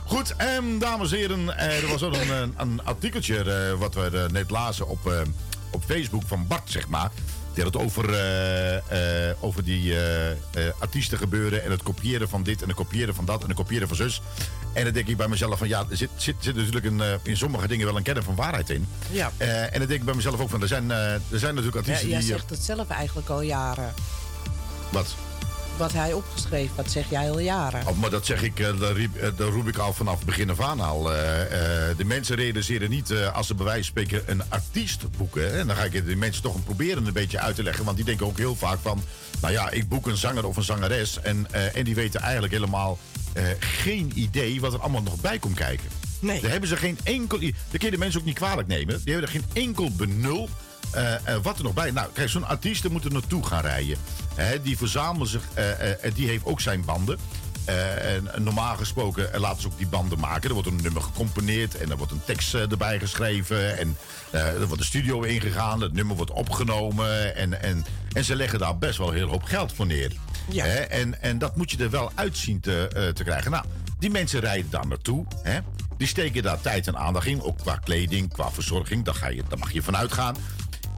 S5: Goed, en dames en heren, er was ook een, een, artikeltje wat we net lazen op, op Facebook van Bart, zeg maar. Die had het over, eh, eh, over die eh, artiesten gebeuren en het kopiëren van dit en het kopiëren van dat en het kopiëren van zus. En dan denk ik bij mezelf van ja, er zit, zit, zit natuurlijk een, in sommige dingen wel een kern van waarheid in.
S7: Ja.
S5: En dan denk ik bij mezelf ook van, er zijn, er zijn natuurlijk
S7: Ja,
S5: artiesten
S7: jij
S5: die... eh,
S7: zegt het zelf eigenlijk al jaren.
S5: wat?
S7: Wat hij opgeschreven, wat zeg jij al jaren.
S5: Oh, maar dat zeg ik, eh, dat riep, eh, dat roep ik al vanaf het begin af aan al. Eh, de mensen realiseren niet, als ze bij wijze van spreken een artiest boeken. En dan ga ik de mensen toch een proberen een beetje uit te leggen. Want die denken ook heel vaak van, nou ja, ik boek een zanger of een zangeres. En, en die weten eigenlijk helemaal geen idee wat er allemaal nog bij komt kijken.
S7: Nee.
S5: Daar hebben ze geen enkel... Dat kun je de mensen ook niet kwalijk nemen. Die hebben er geen enkel benul eh, eh, wat er nog bij... Nou, kijk, zo'n artiest er moet er naartoe gaan rijden. Hè, die verzamelen zich... eh, en die heeft ook zijn banden. En normaal gesproken laten ze ook die banden maken. Er wordt een nummer gecomponeerd en er wordt een tekst erbij geschreven. En er wordt de studio ingegaan, het nummer wordt opgenomen. En, en, en ze leggen daar best wel een heel hoop geld voor neer.
S7: Ja.
S5: Hè, en, en dat moet je er wel uitzien te, te krijgen. Nou, die mensen rijden daar naartoe. Hè? Die steken daar tijd en aandacht in. Ook qua kleding, qua verzorging. Daar, ga je, daar mag je vanuit gaan.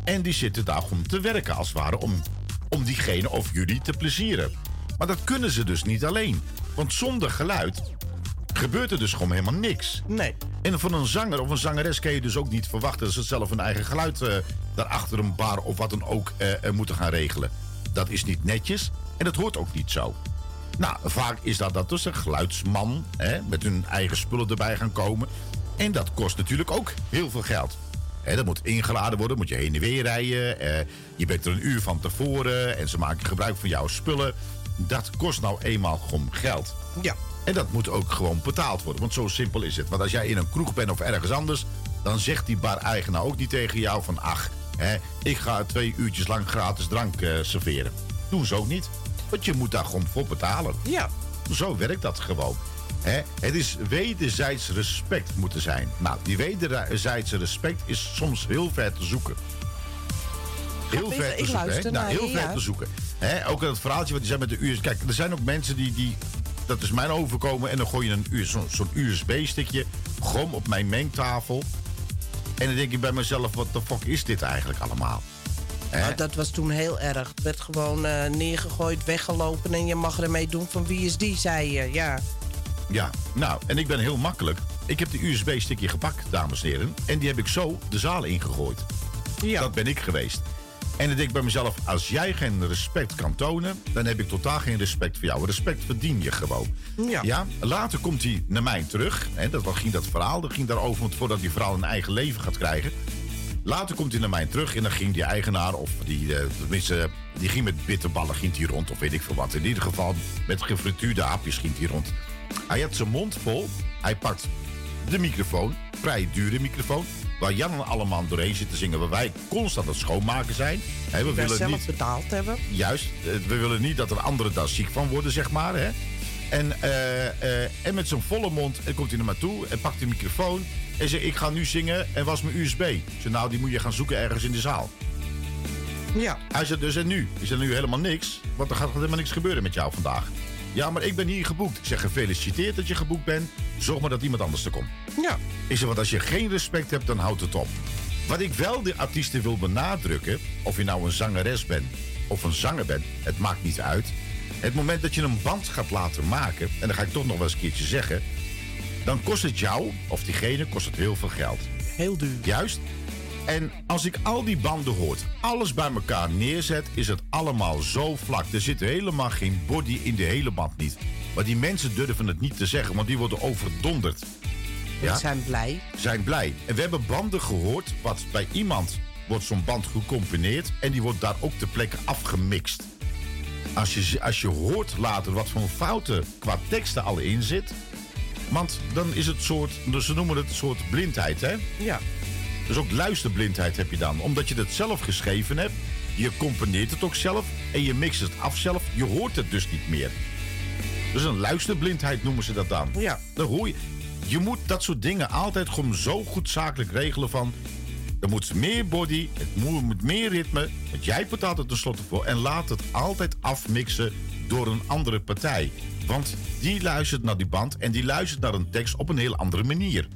S5: En die zitten daar om te werken, als het ware. Om, om diegene of jullie te plezieren. Maar dat kunnen ze dus niet alleen. Want zonder geluid gebeurt er dus gewoon helemaal niks.
S7: Nee.
S5: En van een zanger of een zangeres kun je dus ook niet verwachten dat ze zelf een eigen geluid eh daarachter een bar of wat dan ook eh, eh, moeten gaan regelen. Dat is niet netjes en dat hoort ook niet zo. Nou, vaak is dat dat dus een geluidsman hè, met hun eigen spullen erbij gaan komen. En dat kost natuurlijk ook heel veel geld. Dat moet ingeladen worden, moet je heen en weer rijden. eh, je bent er een uur van tevoren en ze maken gebruik van jouw spullen. Dat kost nou eenmaal gewoon geld.
S7: Ja.
S5: En dat moet ook gewoon betaald worden, want zo simpel is het. Want als jij in een kroeg bent of ergens anders, dan zegt die bar-eigenaar ook niet tegen jou van... ach, hè, ik ga twee uurtjes lang gratis drank eh, serveren. Doen ze ook niet, want je moet daar gewoon voor betalen.
S7: Ja.
S5: Zo werkt dat gewoon. Hè? Het is wederzijds respect moeten zijn. Nou, die wederzijdse respect is soms heel ver te zoeken. Heel ver te
S7: ik
S5: zoeken. hè? Nou, heel
S7: je,
S5: ver
S7: ja.
S5: te zoeken. Hè? Ook dat verhaaltje wat die zei met de USB. Kijk, er zijn ook mensen die, die dat is mijn overkomen. En dan gooi je een zo- zo'n USB-stickje gewoon op mijn mengtafel. En dan denk ik bij mezelf, wat de fuck is dit eigenlijk allemaal?
S7: Nou, dat was toen heel erg. Het werd gewoon eh, neergegooid, weggelopen en je mag ermee doen van wie is die, zei je. Ja.
S5: Ja, nou, en ik ben heel makkelijk. Ik heb de USB-stickje gepakt, dames en heren. En die heb ik zo de zaal ingegooid.
S7: Ja.
S5: Dat ben ik geweest. En dan denk ik bij mezelf, als jij geen respect kan tonen... dan heb ik totaal geen respect voor jou. Respect verdien je gewoon.
S7: Ja.
S5: later komt hij naar mij terug. Hè, dat ging dat verhaal. Dat ging daarover, want voordat die vrouw een eigen leven gaat krijgen... Later komt hij naar mij terug en dan ging die eigenaar, of die, eh, tenminste, die ging met bitterballen ging die rond, of weet ik veel wat. In ieder geval met gefrituurde hapjes ging die rond. Hij had zijn mond vol, hij pakt de microfoon, vrij dure microfoon, waar Jan en Alleman doorheen zitten zingen, waar wij constant aan het schoonmaken zijn. Hè, we willen
S7: zelf
S5: niet,
S7: betaald hebben.
S5: Juist, eh, we willen niet dat er anderen daar ziek van worden, zeg maar. Hè? En, eh, eh, en met zijn volle mond eh, komt hij naar me toe en pakt de microfoon en zegt: Ik ga nu zingen en was mijn USB. Ik zei: Nou, die moet je gaan zoeken ergens in de zaal.
S7: Ja.
S5: Hij zei: Dus en nu? Is er nu helemaal niks? Want er gaat helemaal niks gebeuren met jou vandaag. Ja, maar ik ben hier geboekt. Ik zeg: Gefeliciteerd dat je geboekt bent. Zorg maar dat iemand anders er komt.
S7: Ja.
S5: Ik zeg: Want als je geen respect hebt, dan houdt het op. Wat ik wel de artiesten wil benadrukken, of je nou een zangeres bent of een zanger bent, het maakt niet uit. Het moment dat je een band gaat laten maken, en dan ga ik toch nog wel eens een keertje zeggen, dan kost het jou, of diegene, kost het heel veel geld.
S7: Heel duur.
S5: Juist. En als ik al die banden hoor, alles bij elkaar neerzet, is het allemaal zo vlak. Er zit helemaal geen body in de hele band niet. Maar die mensen durven het niet te zeggen, want die worden overdonderd.
S7: We zijn blij.
S5: Zijn blij. En we hebben banden gehoord, wat bij iemand wordt zo'n band gecomponeerd en die wordt daar ook ter plekke afgemixt. Als je, als je hoort later wat voor fouten qua teksten al in zit, want dan is het soort, dus ze noemen het een soort blindheid, hè?
S7: Ja.
S5: Dus ook luisterblindheid heb je dan. Omdat je het zelf geschreven hebt. Je componeert het ook zelf. En je mixt het af zelf. Je hoort het dus niet meer. Dus een luisterblindheid noemen ze dat dan.
S7: Ja.
S5: Dan hoor je. Je moet dat soort dingen altijd gewoon zo goed zakelijk regelen van. Er moet meer body, het moet meer ritme. Want jij betaalt het tenslotte voor. En laat het altijd afmixen door een andere partij. Want die luistert naar die band en die luistert naar een tekst op een heel andere manier.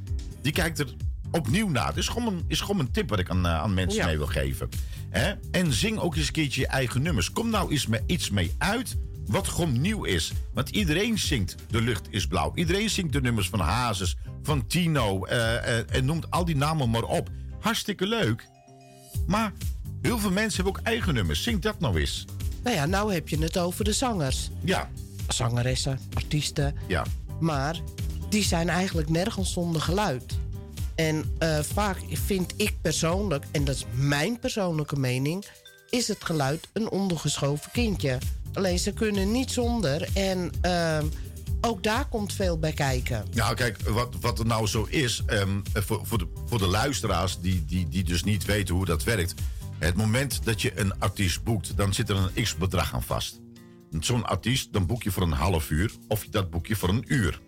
S5: Die kijkt er opnieuw naar. Het is gewoon een, is gewoon een tip wat ik aan, eh, aan mensen
S7: Ja.
S5: mee wil geven. En zing ook eens een keertje je eigen nummers. Kom nou eens met iets mee uit wat gewoon nieuw is. Want iedereen zingt De Lucht is Blauw. Iedereen zingt de nummers van Hazes, van Tino eh, eh, en noemt al die namen maar op. Hartstikke leuk. Maar heel veel mensen hebben ook eigen nummers. Zing dat nou eens.
S7: Nou ja, nou heb je het over de zangers.
S5: Ja.
S7: Zangeressen, artiesten.
S5: Ja.
S7: Maar die zijn eigenlijk nergens zonder geluid. En eh, vaak vind ik persoonlijk, en dat is mijn persoonlijke mening, is het geluid een ondergeschoven kindje. Alleen ze kunnen niet zonder. En ehm, ook daar komt veel bij kijken.
S5: Nou, kijk, wat, wat er nou zo is, ehm, voor, voor, de, voor de luisteraars die, die, die dus niet weten hoe dat werkt. Het moment dat je een artiest boekt, dan zit er een x-bedrag aan vast. Zo'n artiest, dan boek je voor een half uur of dat boek je voor een uur.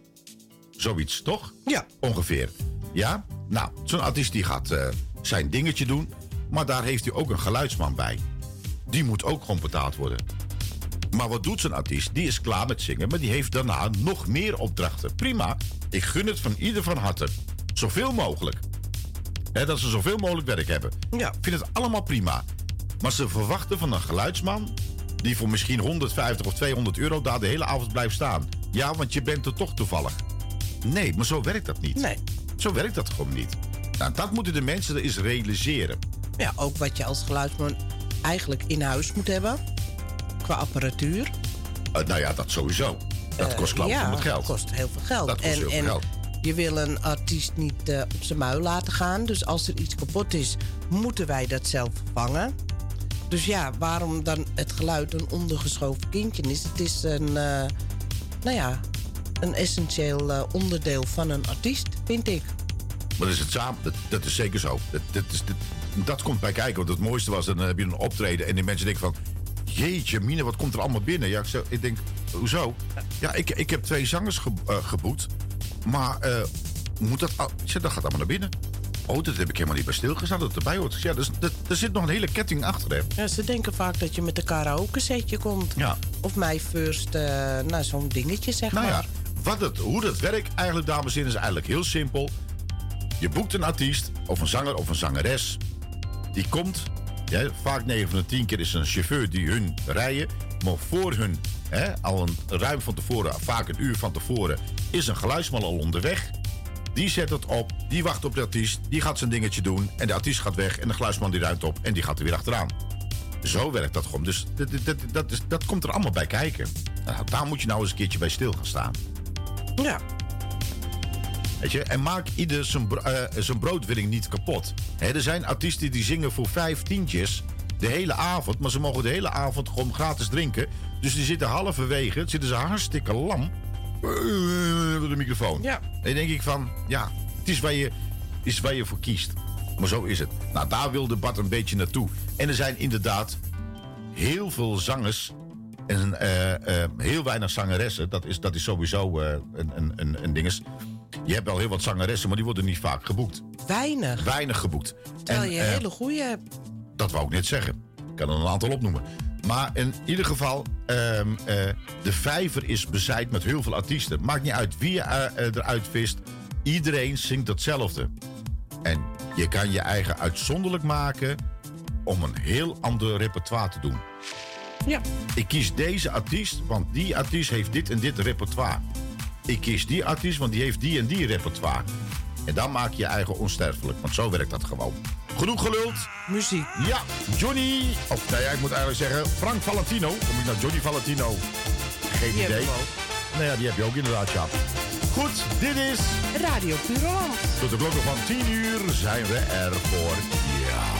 S5: Zoiets, toch?
S7: Ja.
S5: Ongeveer. Ja? Nou, zo'n artiest die gaat eh, zijn dingetje doen, maar daar heeft hij ook een geluidsman bij. Die moet ook gewoon betaald worden. Maar wat doet zo'n artiest? Die is klaar met zingen, maar die heeft daarna nog meer opdrachten. Prima, ik gun het van ieder van harte. Zoveel mogelijk. Dat ze zoveel mogelijk werk hebben.
S7: Ja.
S5: Ik vind het allemaal prima. Maar ze verwachten van een geluidsman... die voor misschien 150 of 200 euro daar de hele avond blijft staan. Ja, want je bent er toch toevallig. Nee, maar zo werkt dat niet.
S7: Nee.
S5: Zo werkt dat gewoon niet. Nou, dat moeten de mensen er eens realiseren.
S7: Ja, ook wat je als geluidsman eigenlijk in huis moet hebben. Qua apparatuur.
S5: Eh, nou ja, dat sowieso. Dat
S7: Eh,
S5: kost klauw
S7: ja,
S5: met geld.
S7: kost heel veel geld.
S5: Dat kost
S7: en,
S5: heel veel
S7: en
S5: geld.
S7: je wil een artiest niet eh, op zijn muil laten gaan. Dus als er iets kapot is, moeten wij dat zelf vervangen. Dus ja, waarom dan het geluid een ondergeschoven kindje is? Het is een, eh, nou ja, een essentieel eh, onderdeel van een artiest, vind ik.
S5: Maar dat is het samen. Dat, dat is zeker zo. Dat, dat, is, dat, dat komt bij kijken. Want het mooiste was, dan heb je een optreden en die mensen denken van... Jeetje, Mine, wat komt er allemaal binnen? Ja, ik, zo, ik denk, hoezo? Ja, ik, ik heb twee zangers ge, eh, geboekt. Maar eh, moet dat... al- Ik zeg, dat gaat allemaal naar binnen. Oh, dat heb ik helemaal niet bij stilgestaan dat het erbij hoort. Ja, dus, dat, er zit nog een hele ketting achter, hè.
S7: Ja, ze denken vaak dat je met een karaoke setje komt.
S5: Ja.
S7: Of mij first, eh, nou zo'n dingetje zeg
S5: Nou
S7: maar.
S5: ja, wat het, hoe dat werkt eigenlijk, dames en heren, is eigenlijk heel simpel. Je boekt een artiest, of een zanger of een zangeres. Die komt, ja, vaak 9 van de 10 keer is een chauffeur die hun rijden. Maar voor hun, hè, al een ruim van tevoren, vaak een uur van tevoren, is een geluidsman al onderweg. Die zet het op, die wacht op de artiest, die gaat zijn dingetje doen. En de artiest gaat weg en de geluidsman die ruimt op en die gaat er weer achteraan. Zo werkt dat gewoon. Dus dat, dat, dat, dat komt er allemaal bij kijken. Nou, daar moet je nou eens een keertje bij stil gaan staan.
S7: Ja.
S5: Weet je? En maak ieder zijn, bro- eh, zijn broodwilling niet kapot. Er zijn artiesten die zingen voor vijf tientjes de hele avond. Maar ze mogen de hele avond gewoon gratis drinken. Dus die zitten halverwege, zitten ze hartstikke lam. eh, Door de microfoon.
S7: Ja.
S5: En dan denk ik van, ja, het is waar, je, is waar je voor kiest. Maar zo is het. Nou, daar wil de Bart een beetje naartoe. En er zijn inderdaad heel veel zangers en eh, eh, heel weinig zangeressen. Dat is, dat is sowieso eh, een, een, een, een dinges. Je hebt wel heel wat zangeressen, maar die worden niet vaak geboekt.
S7: Weinig.
S5: Weinig geboekt.
S7: Terwijl
S5: En,
S7: je hele goede hebt.
S5: dat wou ik net zeggen. Ik kan er een aantal opnoemen. Maar in ieder geval, ehm, eh, de vijver is bezaaid met heel veel artiesten. Maakt niet uit wie je eruit vist. Iedereen zingt hetzelfde. En je kan je eigen uitzonderlijk maken om een heel ander repertoire te doen.
S7: Ja.
S5: Ik kies deze artiest, want die artiest heeft dit en dit repertoire. Ik kies die artiest, want die heeft die en die repertoire. En dan maak je je eigen onsterfelijk, want zo werkt dat gewoon. Genoeg geluld.
S7: Muziek.
S5: Ja, Johnny. Of nee, ik moet eigenlijk zeggen Frank Valentino. Kom ik naar Johnny Valentino? Geen
S7: Die heb
S5: idee. Nou ja, die heb je ook inderdaad, ja. Goed, dit is...
S7: Radio Pureland.
S5: Tot de klokken van 10 uur zijn we er voor jou.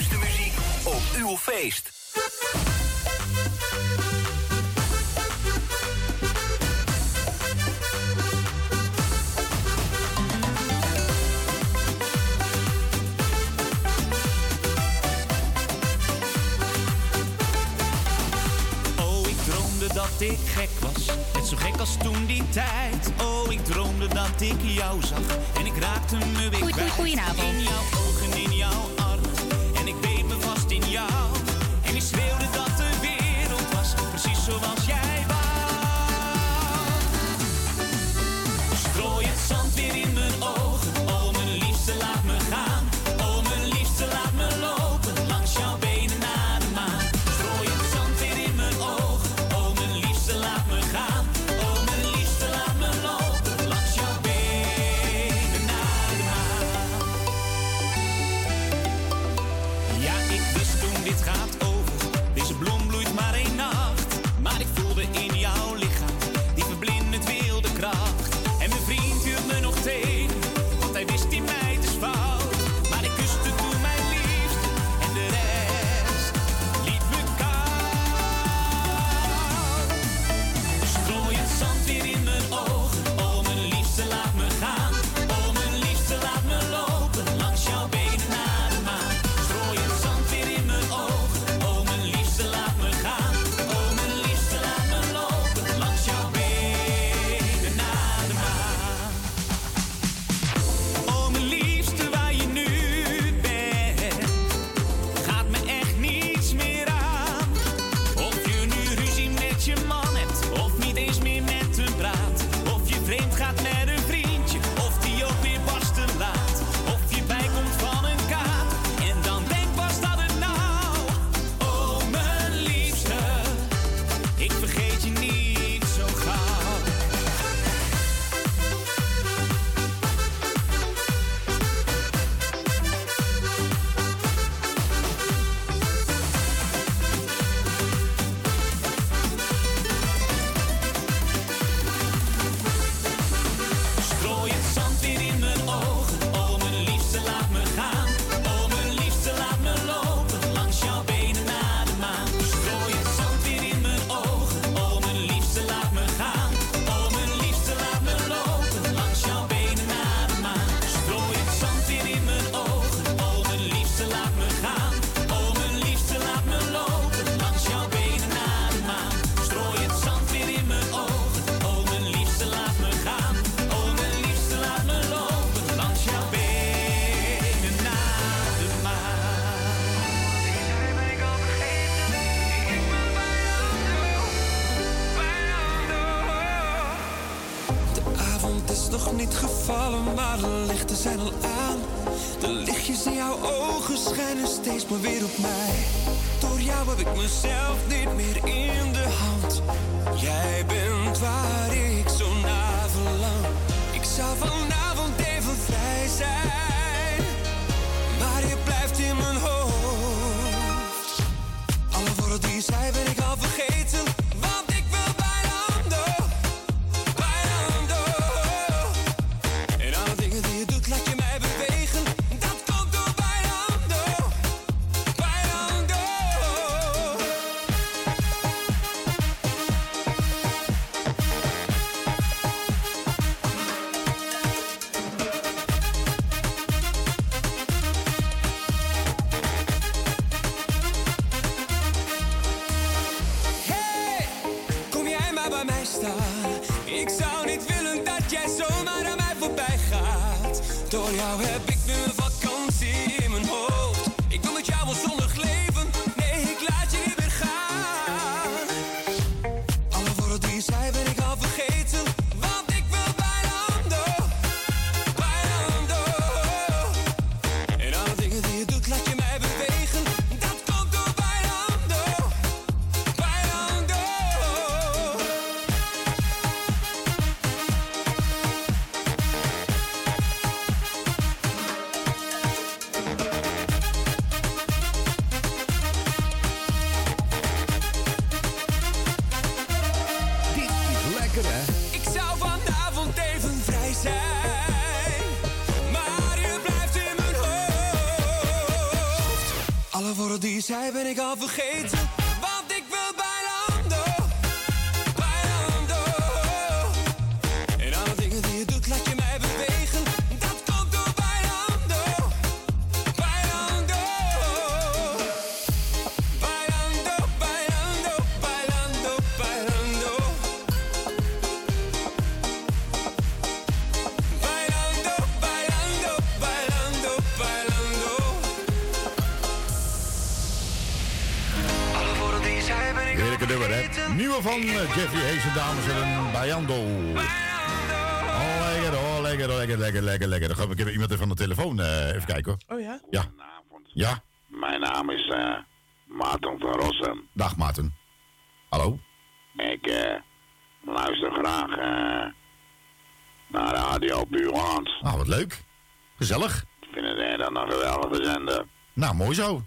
S4: dat ik gek was. Net zo gek als toen die tijd. Oh, ik droomde dat ik jou zag. En ik raakte me weer
S10: Goeie,
S4: kwijt.
S10: Goedenavond.
S4: In jouw in jouw
S8: steeds maar weer op mij. Door jou heb ik mezelf niet. vergeten.
S5: Jeffrey Heesen, dames en heren, Bayando. Oh, lekker, oh, lekker, lekker, lekker, lekker, lekker. Dan ik heb iemand even van de telefoon. Eh, even kijken hoor.
S7: Oh ja?
S5: Ja. Goedenavond. Ja?
S20: Mijn naam is uh, Maarten van Rossum.
S5: Dag Maarten. Hallo.
S20: Ik eh, luister graag naar Radio Buurland.
S5: Nou, wat leuk. Gezellig.
S20: Ik vind het een geweldige zender.
S5: Nou, mooi zo.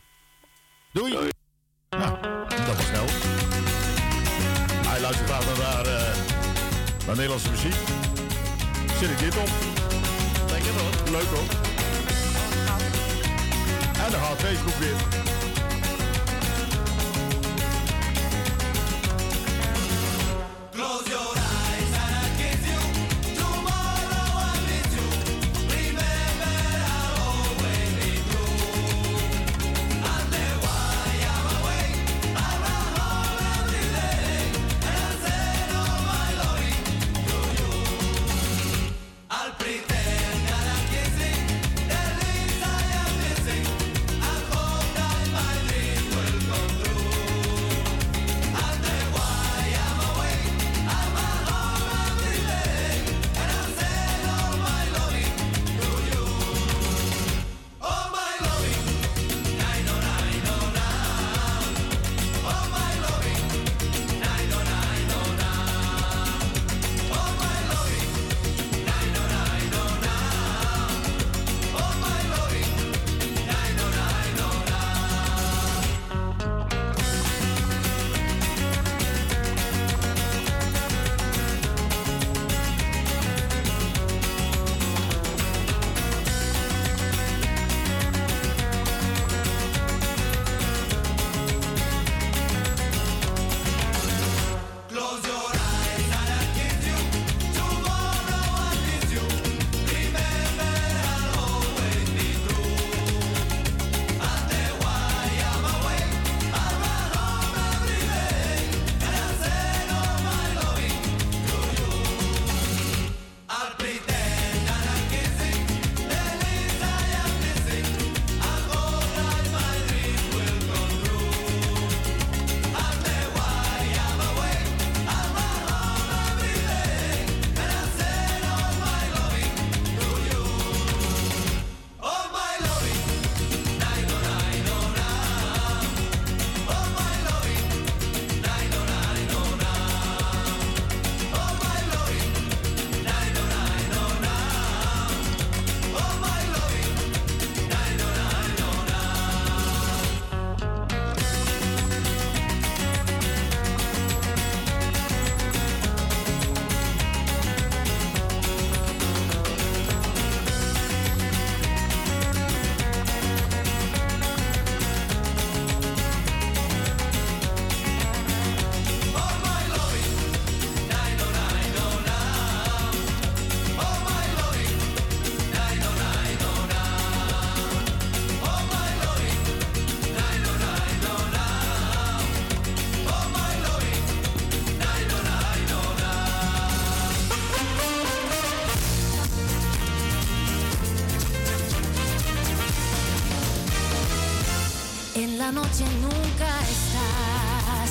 S1: la noche nunca estás.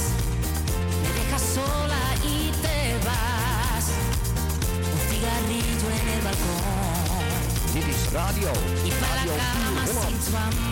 S1: Me dejas sola y te vas. Un cigarrillo en el balcón.
S21: Radio.
S1: Y para la cama sin tu amor.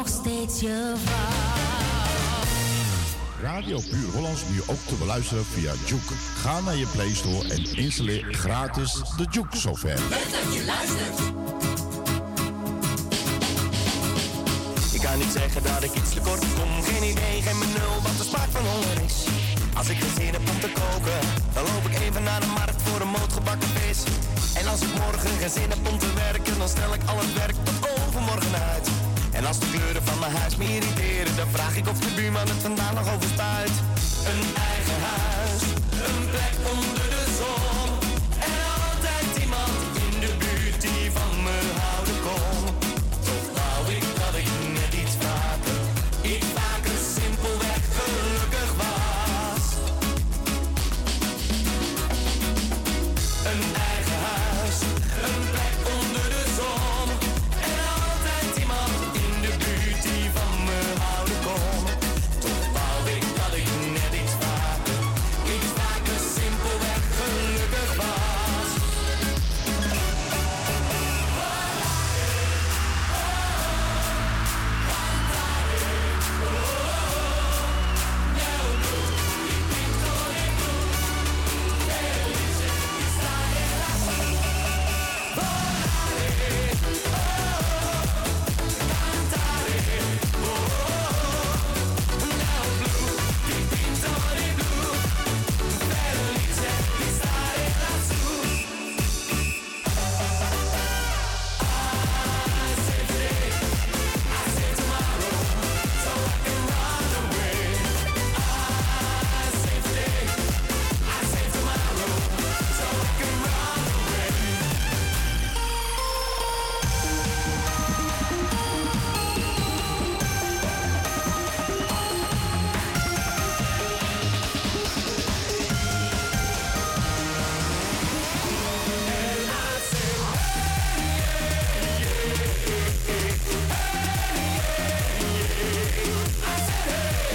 S1: nog steeds je vrouw.
S5: Radio Puur Hollands nu ook te beluisteren via Juke. Ga naar je Play Store en installeer gratis de Juke software.
S4: Leuk dat je luistert. Ik kan niet zeggen dat ik iets tekort kom. Geen idee, geen benul wat de smaak van honger is. Als ik geen zin heb om te koken, dan loop ik even naar de markt voor een mootgebakken vis. En als ik morgen geen zin heb om te werken, dan stel ik al het werk tot overmorgen uit als de kleuren van mijn huis me irriteren, dan vraag ik of de buurman het vandaag nog
S5: overstuit.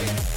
S5: Hey.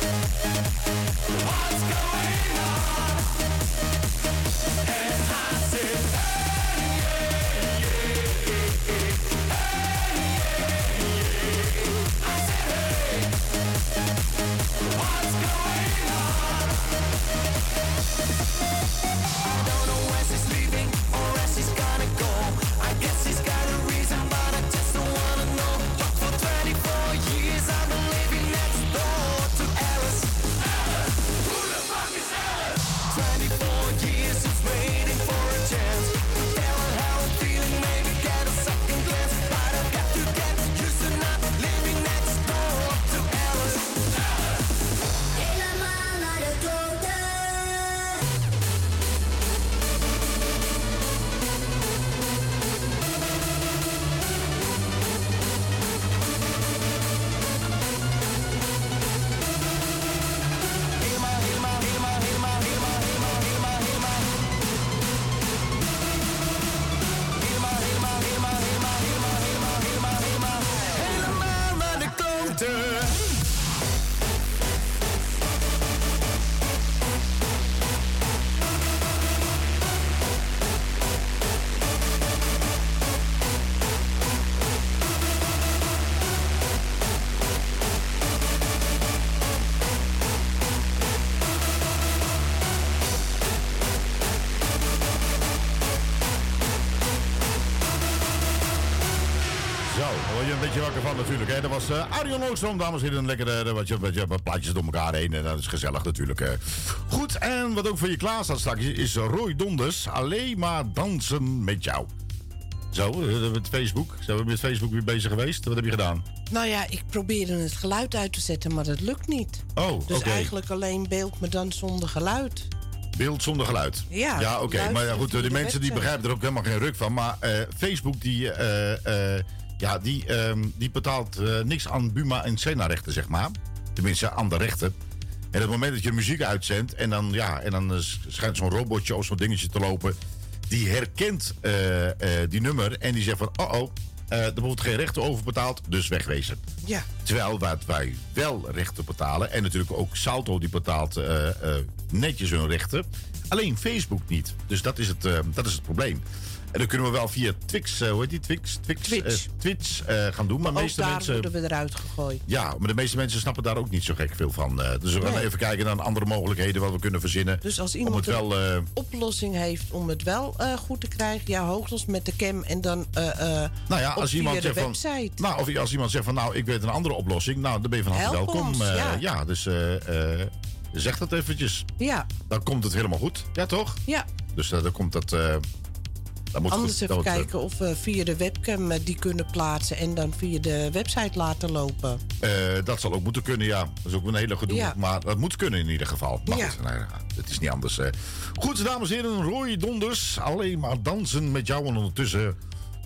S5: Natuurlijk. Hè. Dat was eh Arjen Oostrom, dames en heren. Lekker eh, wat, je, wat, je, wat plaatjes door elkaar heen. En dat is gezellig natuurlijk. hè. Goed, en wat ook voor je klaar staat straks is Roy Donders. Alleen maar dansen met jou. Zo, met Facebook. Zijn we met Facebook weer bezig geweest? Wat heb je gedaan?
S7: Nou ja, ik probeerde het geluid uit te zetten, maar dat lukt niet.
S5: Oh.
S7: Dus eigenlijk alleen beeld, maar dan zonder geluid.
S5: Beeld zonder geluid.
S7: Ja,
S5: ja oké. Maar ja, goed, die
S7: de
S5: mensen die begrijpen er ook helemaal geen ruk van. Maar eh, Facebook die, ja, die, ehm, die betaalt eh, niks aan Buma en Sena-rechten, zeg maar. Tenminste, aan de rechten. En op het moment dat je muziek uitzendt en dan, ja, en dan eh, schijnt zo'n robotje of zo'n dingetje te lopen. Die herkent eh, die nummer en die zegt van, oh oh, eh er wordt geen rechten over betaald, dus wegwezen.
S7: Ja.
S5: Terwijl wat wij wel rechten betalen. En natuurlijk ook Salto die betaalt netjes hun rechten. Alleen Facebook niet. Dus dat is het, dat is het probleem. En dan kunnen we wel via Twix, eh, hoe heet die? Twix? Twix,
S7: Twitch.
S5: eh, Twitch eh, gaan doen. Maar, meeste
S7: daar
S5: mensen.
S7: worden we eruit gegooid.
S5: Ja, maar de meeste mensen snappen daar ook niet zo gek veel van. Dus we gaan
S7: Nee.
S5: even kijken naar andere mogelijkheden wat we kunnen verzinnen.
S7: Dus als iemand
S5: wel.
S7: een oplossing heeft om het wel goed te krijgen, ja, hoogstens met de cam en dan
S5: nou ja,
S7: op
S5: als iemand
S7: de
S5: zegt van.
S7: website.
S5: Nou, of als iemand zegt van, nou, ik weet een andere oplossing. Nou, dan ben je van harte welkom.
S7: ons, ja.
S5: ja, dus zeg dat eventjes.
S7: Ja,
S5: Dan komt het helemaal goed. Ja, toch?
S7: ja.
S5: Dus dan komt dat. Eh moet
S7: Anders even
S5: eh,
S7: kijken of we via de webcam eh, die kunnen plaatsen en dan via de website laten lopen.
S5: eh, dat zal ook moeten kunnen, ja. Dat is ook een hele gedoe.
S7: Ja.
S5: Maar dat moet kunnen in ieder geval. Maar
S7: Ja.
S5: goed, nou, ja, het is niet anders. eh. Goed, dames en heren, Roy Donders. Alleen maar dansen met jou. En ondertussen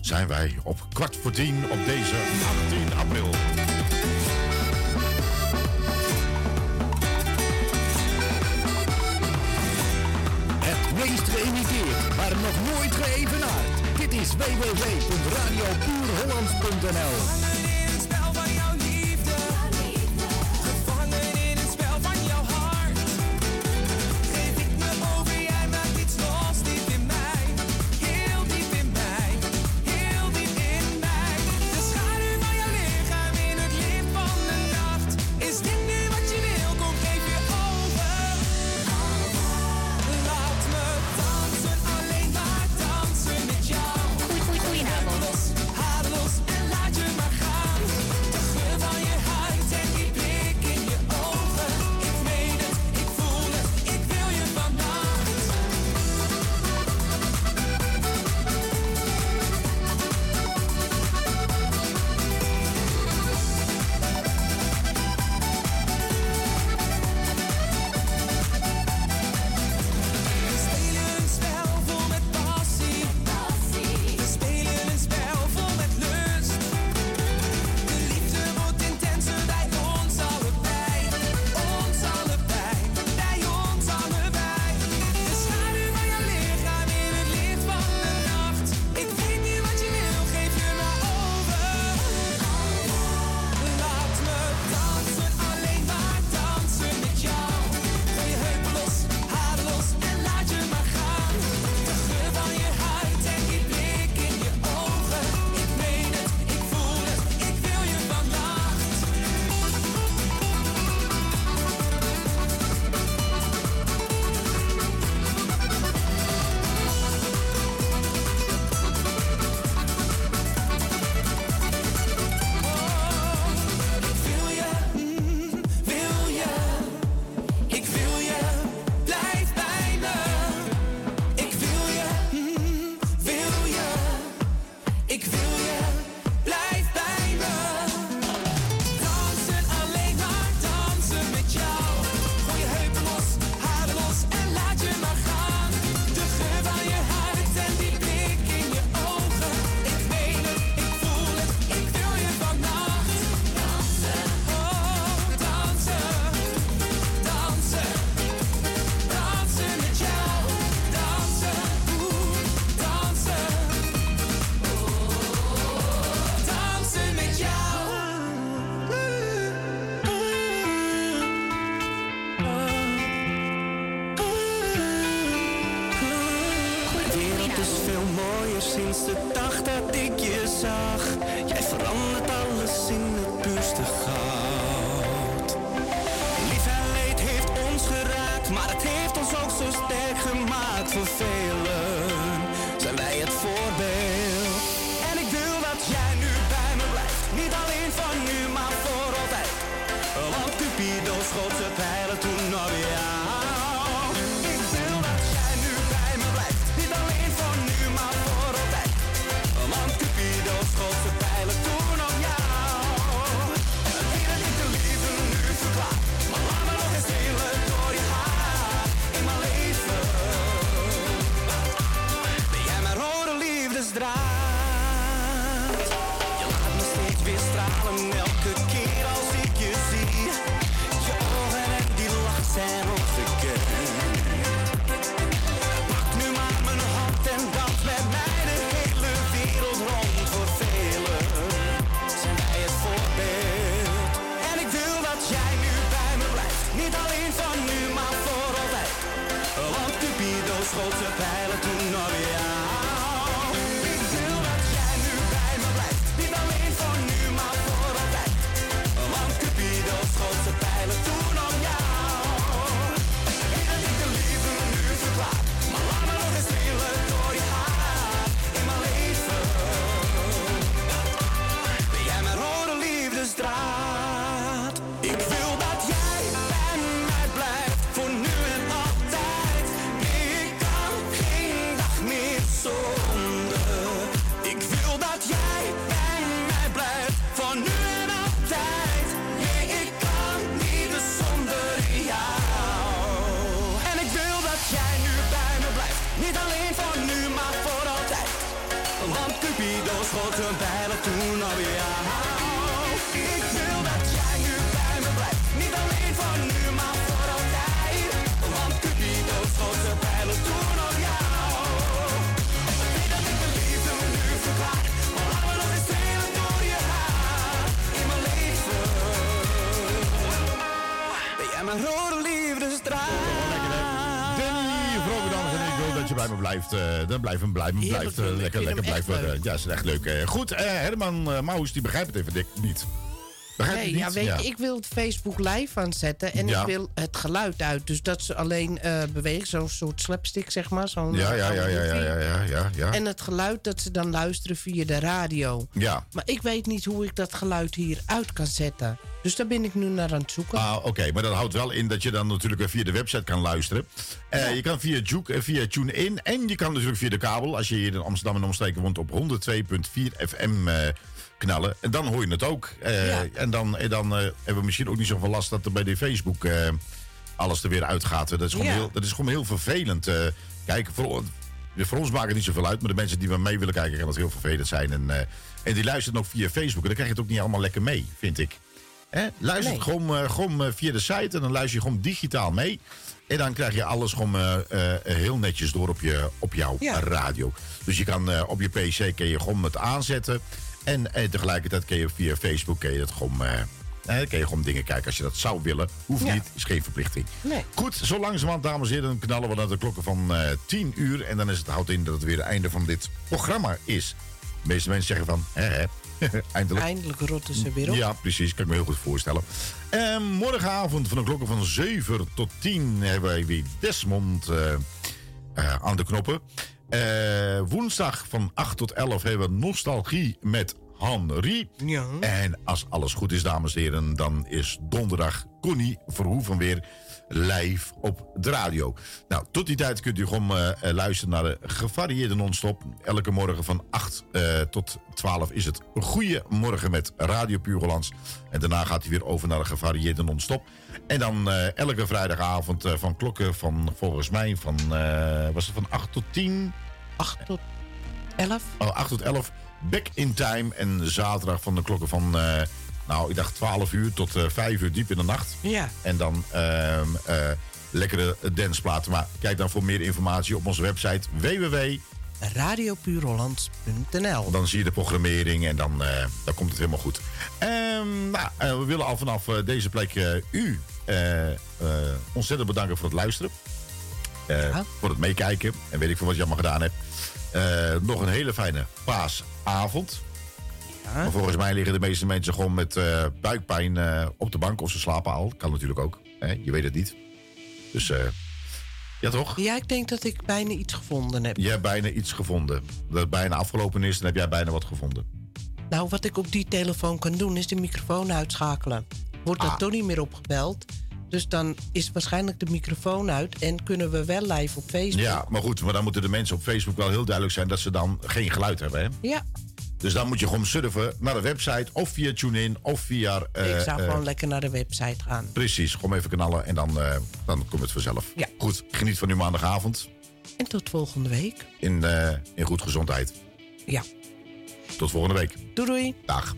S5: zijn wij op kwart voor tien op deze 18 april.
S4: Meest geïmiteerd, maar nog nooit geëvenaard. Dit is www.radiopuurhollands.nl elke keer als ik je zie. Je ogen en die lach zijn Schoot zijn pijlen toen op jou. Ik wil dat jij nu bij me blijft. Niet alleen voor nu, maar voor altijd. Want Cupido schoot zijn pijlen toen op jou. Weet dat ik de liefde nu verklaar. Maar laat me nog eens strelen door je haar. In mijn leven. Ben jij mijn rode
S5: me blijft. dan blijven blijven, blijft eh, lekker, lekker blijven. eh, ja, is echt leuk. Eh, goed, Herman Maus, die begrijpt het even dik niet.
S7: Nee, ja, weet je, ik wil het Facebook live aanzetten en
S5: Ja.
S7: ik wil het geluid uit. Dus dat ze alleen eh bewegen, zo'n soort slapstick, zeg maar. Zo'n,
S5: Ja, ja,
S7: zo'n
S5: ja, ja, ja, ja, ja, ja.
S7: En het geluid dat ze dan luisteren via de radio.
S5: Ja.
S7: Maar ik weet niet hoe ik dat geluid hier uit kan zetten. Dus daar ben ik nu naar aan het zoeken.
S5: Ah, oké. Maar dat houdt wel in dat je dan natuurlijk weer via de website kan luisteren. Eh, Je kan via Juke, eh, via TuneIn en je kan natuurlijk via de kabel, als je hier in Amsterdam en omstreken woont, op 102.4 FM eh, knallen. En dan hoor je het ook. Eh, En dan, en dan eh, hebben we misschien ook niet zoveel last dat er bij de Facebook eh, alles er weer uitgaat. Dat is gewoon,
S7: Ja.
S5: heel, dat is gewoon heel vervelend. Eh, kijk, voor, voor ons maakt het niet zoveel uit, maar de mensen die maar mee willen kijken, kan dat heel vervelend zijn. En, eh, en die luisteren ook via Facebook. En dan krijg je het ook niet allemaal lekker mee, vind ik. Hè? Luister
S7: Nee.
S5: gewoon, eh, gewoon eh, via de site en dan luister je gewoon digitaal mee. En dan krijg je alles gewoon eh, eh, heel netjes door op, je, op jouw
S7: Ja.
S5: radio. Dus je kan eh, op je PC kun je gewoon het aanzetten. En, en tegelijkertijd kun je via Facebook kun je het gewoon, eh, eh, kun je gewoon dingen kijken als je dat zou willen. Hoeft
S7: Ja.
S5: niet, is geen verplichting.
S7: Nee.
S5: Goed, zo langzamerhand, dames en heren, dan knallen we naar de klokken van eh 10 uur. En dan is het houdt in dat het weer het einde van dit programma is. De meeste mensen zeggen van, hè, hè, eindelijk.
S7: Eindelijk rotten ze weer op.
S5: Ja, precies. Kan ik me heel goed voorstellen. En morgenavond van de klokken van 7 tot 10 hebben wij weer Desmond eh, eh, aan de knoppen. Eh, woensdag van 8 tot 11 hebben we Nostalgie met Henri.
S7: Ja.
S5: En als alles goed is, dames en heren, dan is donderdag Connie Verhoeven weer live op de radio. Nou, tot die tijd kunt u gewoon eh, eh, luisteren naar de gevarieerde non-stop. Elke morgen van 8 eh, tot 12 is het Goeiemorgen met Radio Puur Hollands. En daarna gaat hij weer over naar de gevarieerde non-stop. En dan eh, elke vrijdagavond eh, van klokken van, volgens mij, van, eh, was het van 8 tot 10?
S7: 8 tot 11.
S5: Oh, 8 tot 11. Back in time. En zaterdag van de klokken van, nou, ik dacht 12 uur tot eh 5 uur diep in de nacht.
S7: Ja.
S5: En dan ehm, eh, lekkere danceplaten. Maar kijk dan voor meer informatie op onze website www
S7: radiopuurholland.nl.
S5: Dan zie je de programmering en dan, uh, dan komt het helemaal goed. Ehm, nou, eh, we willen al vanaf eh, deze plek u ontzettend bedanken voor het luisteren. Voor het meekijken en weet ik veel wat je allemaal gedaan hebt.
S4: nog een hele fijne paasavond. Ja. Volgens mij liggen de meeste mensen gewoon met buikpijn op de bank of ze slapen al. Kan natuurlijk ook. Hè? Je weet het niet. Dus ja, toch?
S7: Ja, ik denk dat ik bijna iets gevonden heb.
S4: Je hebt bijna iets gevonden. Dat het bijna afgelopen is, dan heb jij bijna wat gevonden.
S7: Nou, wat ik op die telefoon kan doen, is de microfoon uitschakelen. Wordt
S4: ah.
S7: dat toch niet meer opgebeld? Dus dan is waarschijnlijk de microfoon uit en kunnen we wel live op Facebook.
S4: Ja, maar goed, maar dan moeten de mensen op Facebook wel heel duidelijk zijn dat ze dan geen geluid hebben, hè?
S7: Ja.
S4: Dus dan moet je gewoon surfen naar de website of via TuneIn of via. Eh,
S7: Ik zou
S4: eh,
S7: gewoon lekker naar de website gaan.
S4: Precies, gewoon even knallen en dan, uh, dan komt het vanzelf.
S7: Ja.
S4: Goed, geniet van uw maandagavond.
S7: En tot volgende week.
S4: In, in goed gezondheid.
S7: Ja.
S4: Tot volgende week.
S7: Doei doei.
S4: Dag.